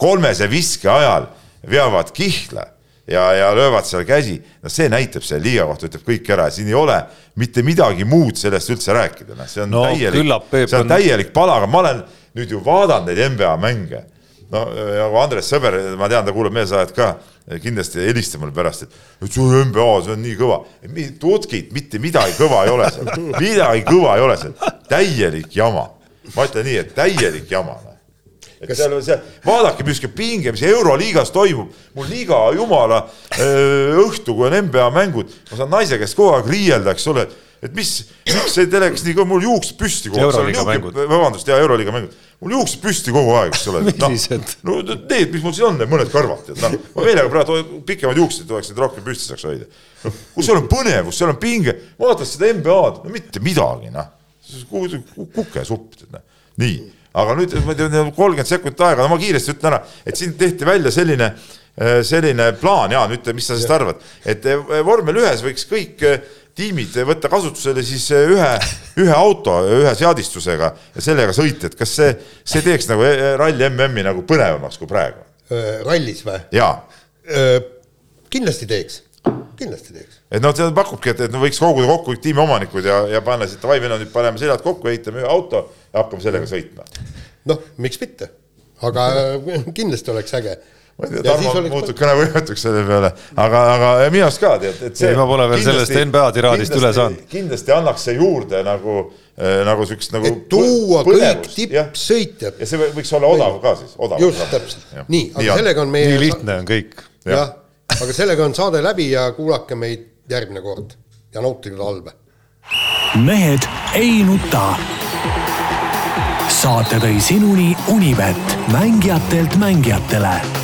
kolmese viske ajal veavad kihla ja, ja löövad seal käsi, no see näitab selle liiga kohta, ütleb kõik ära, siin ei ole mitte midagi muud sellest üldse rääkida, noh, see on no, täielik, see on täielik palagan, ma olen nüüd ju vaadanud neid NBA mänge. no nagu Andres Sõber, ma tean, ta kuulab meelsaadet ka, kindlasti helistab mulle pärast, et see on NBA, see on nii kõva. tutkid, mitte midagi kõva ei ole seal, midagi kõva ei ole seal, täielik jama. ma ütlen nii, et täielik jama noh. et kas... seal, seal, vaadake, mis pinge, mis Euroliigas toimub, mul liiga jumala õhtu, kui on NBA mängud, ma saan naise käest kogu aeg riielda, eks ole et mis, miks see telekas nii mul juuksed püsti kogu aeg. vabandust, jaa, Euroliiga mängud. mul juuksed püsti kogu aeg, eks ole. millised? no need, mis mul siin on, need mõned kõrvad, tead, noh. ma meelega praegu pikemaid juukseid tuleks, et rohkem püsti saaks hoida. noh, kus seal on põnevus, seal on pinge, vaatad seda NBA-d, no mitte midagi, noh. kukesupp, tead, noh. nii, aga nüüd ma ei tea, kolmkümmend sekundit aega, no ma kiiresti ütlen ära, et siin tehti välja selline selline plaan, Jaan, ütle, mis sa sellest arvad, et vormel ühes võiks kõik tiimid võtta kasutusele siis ühe, ühe auto ühe seadistusega ja sellega sõita, et kas see, see teeks nagu eh, ralli MM-i nagu põnevamaks kui praegu? rallis või? jaa. kindlasti teeks, kindlasti teeks. et noh, see pakubki, et, et võiks koguda kokku tiimi omanikud ja, ja panna siit, davai, meil on nüüd, paneme seljad kokku, ehitame ühe auto ja hakkame sellega sõitma. noh, miks mitte, aga kindlasti oleks äge ma ei tea, Tarmo muutub kõnevõimetuks selle peale, aga, aga minu arust ka tead, et see. ei, ma pole veel sellest NBA tiraadist üle saanud. kindlasti annaks see juurde nagu, nagu siukest nagu. et tuua kõik tippsõitjad. ja see võiks olla odav ka siis. just, täpselt, nii, aga nii sellega on meie. nii lihtne on kõik. jah, aga sellega on saade läbi ja kuulake meid järgmine kord ja nautige talve. mehed ei nuta saate tõi sinuni Unibet, mängijatelt mängijatele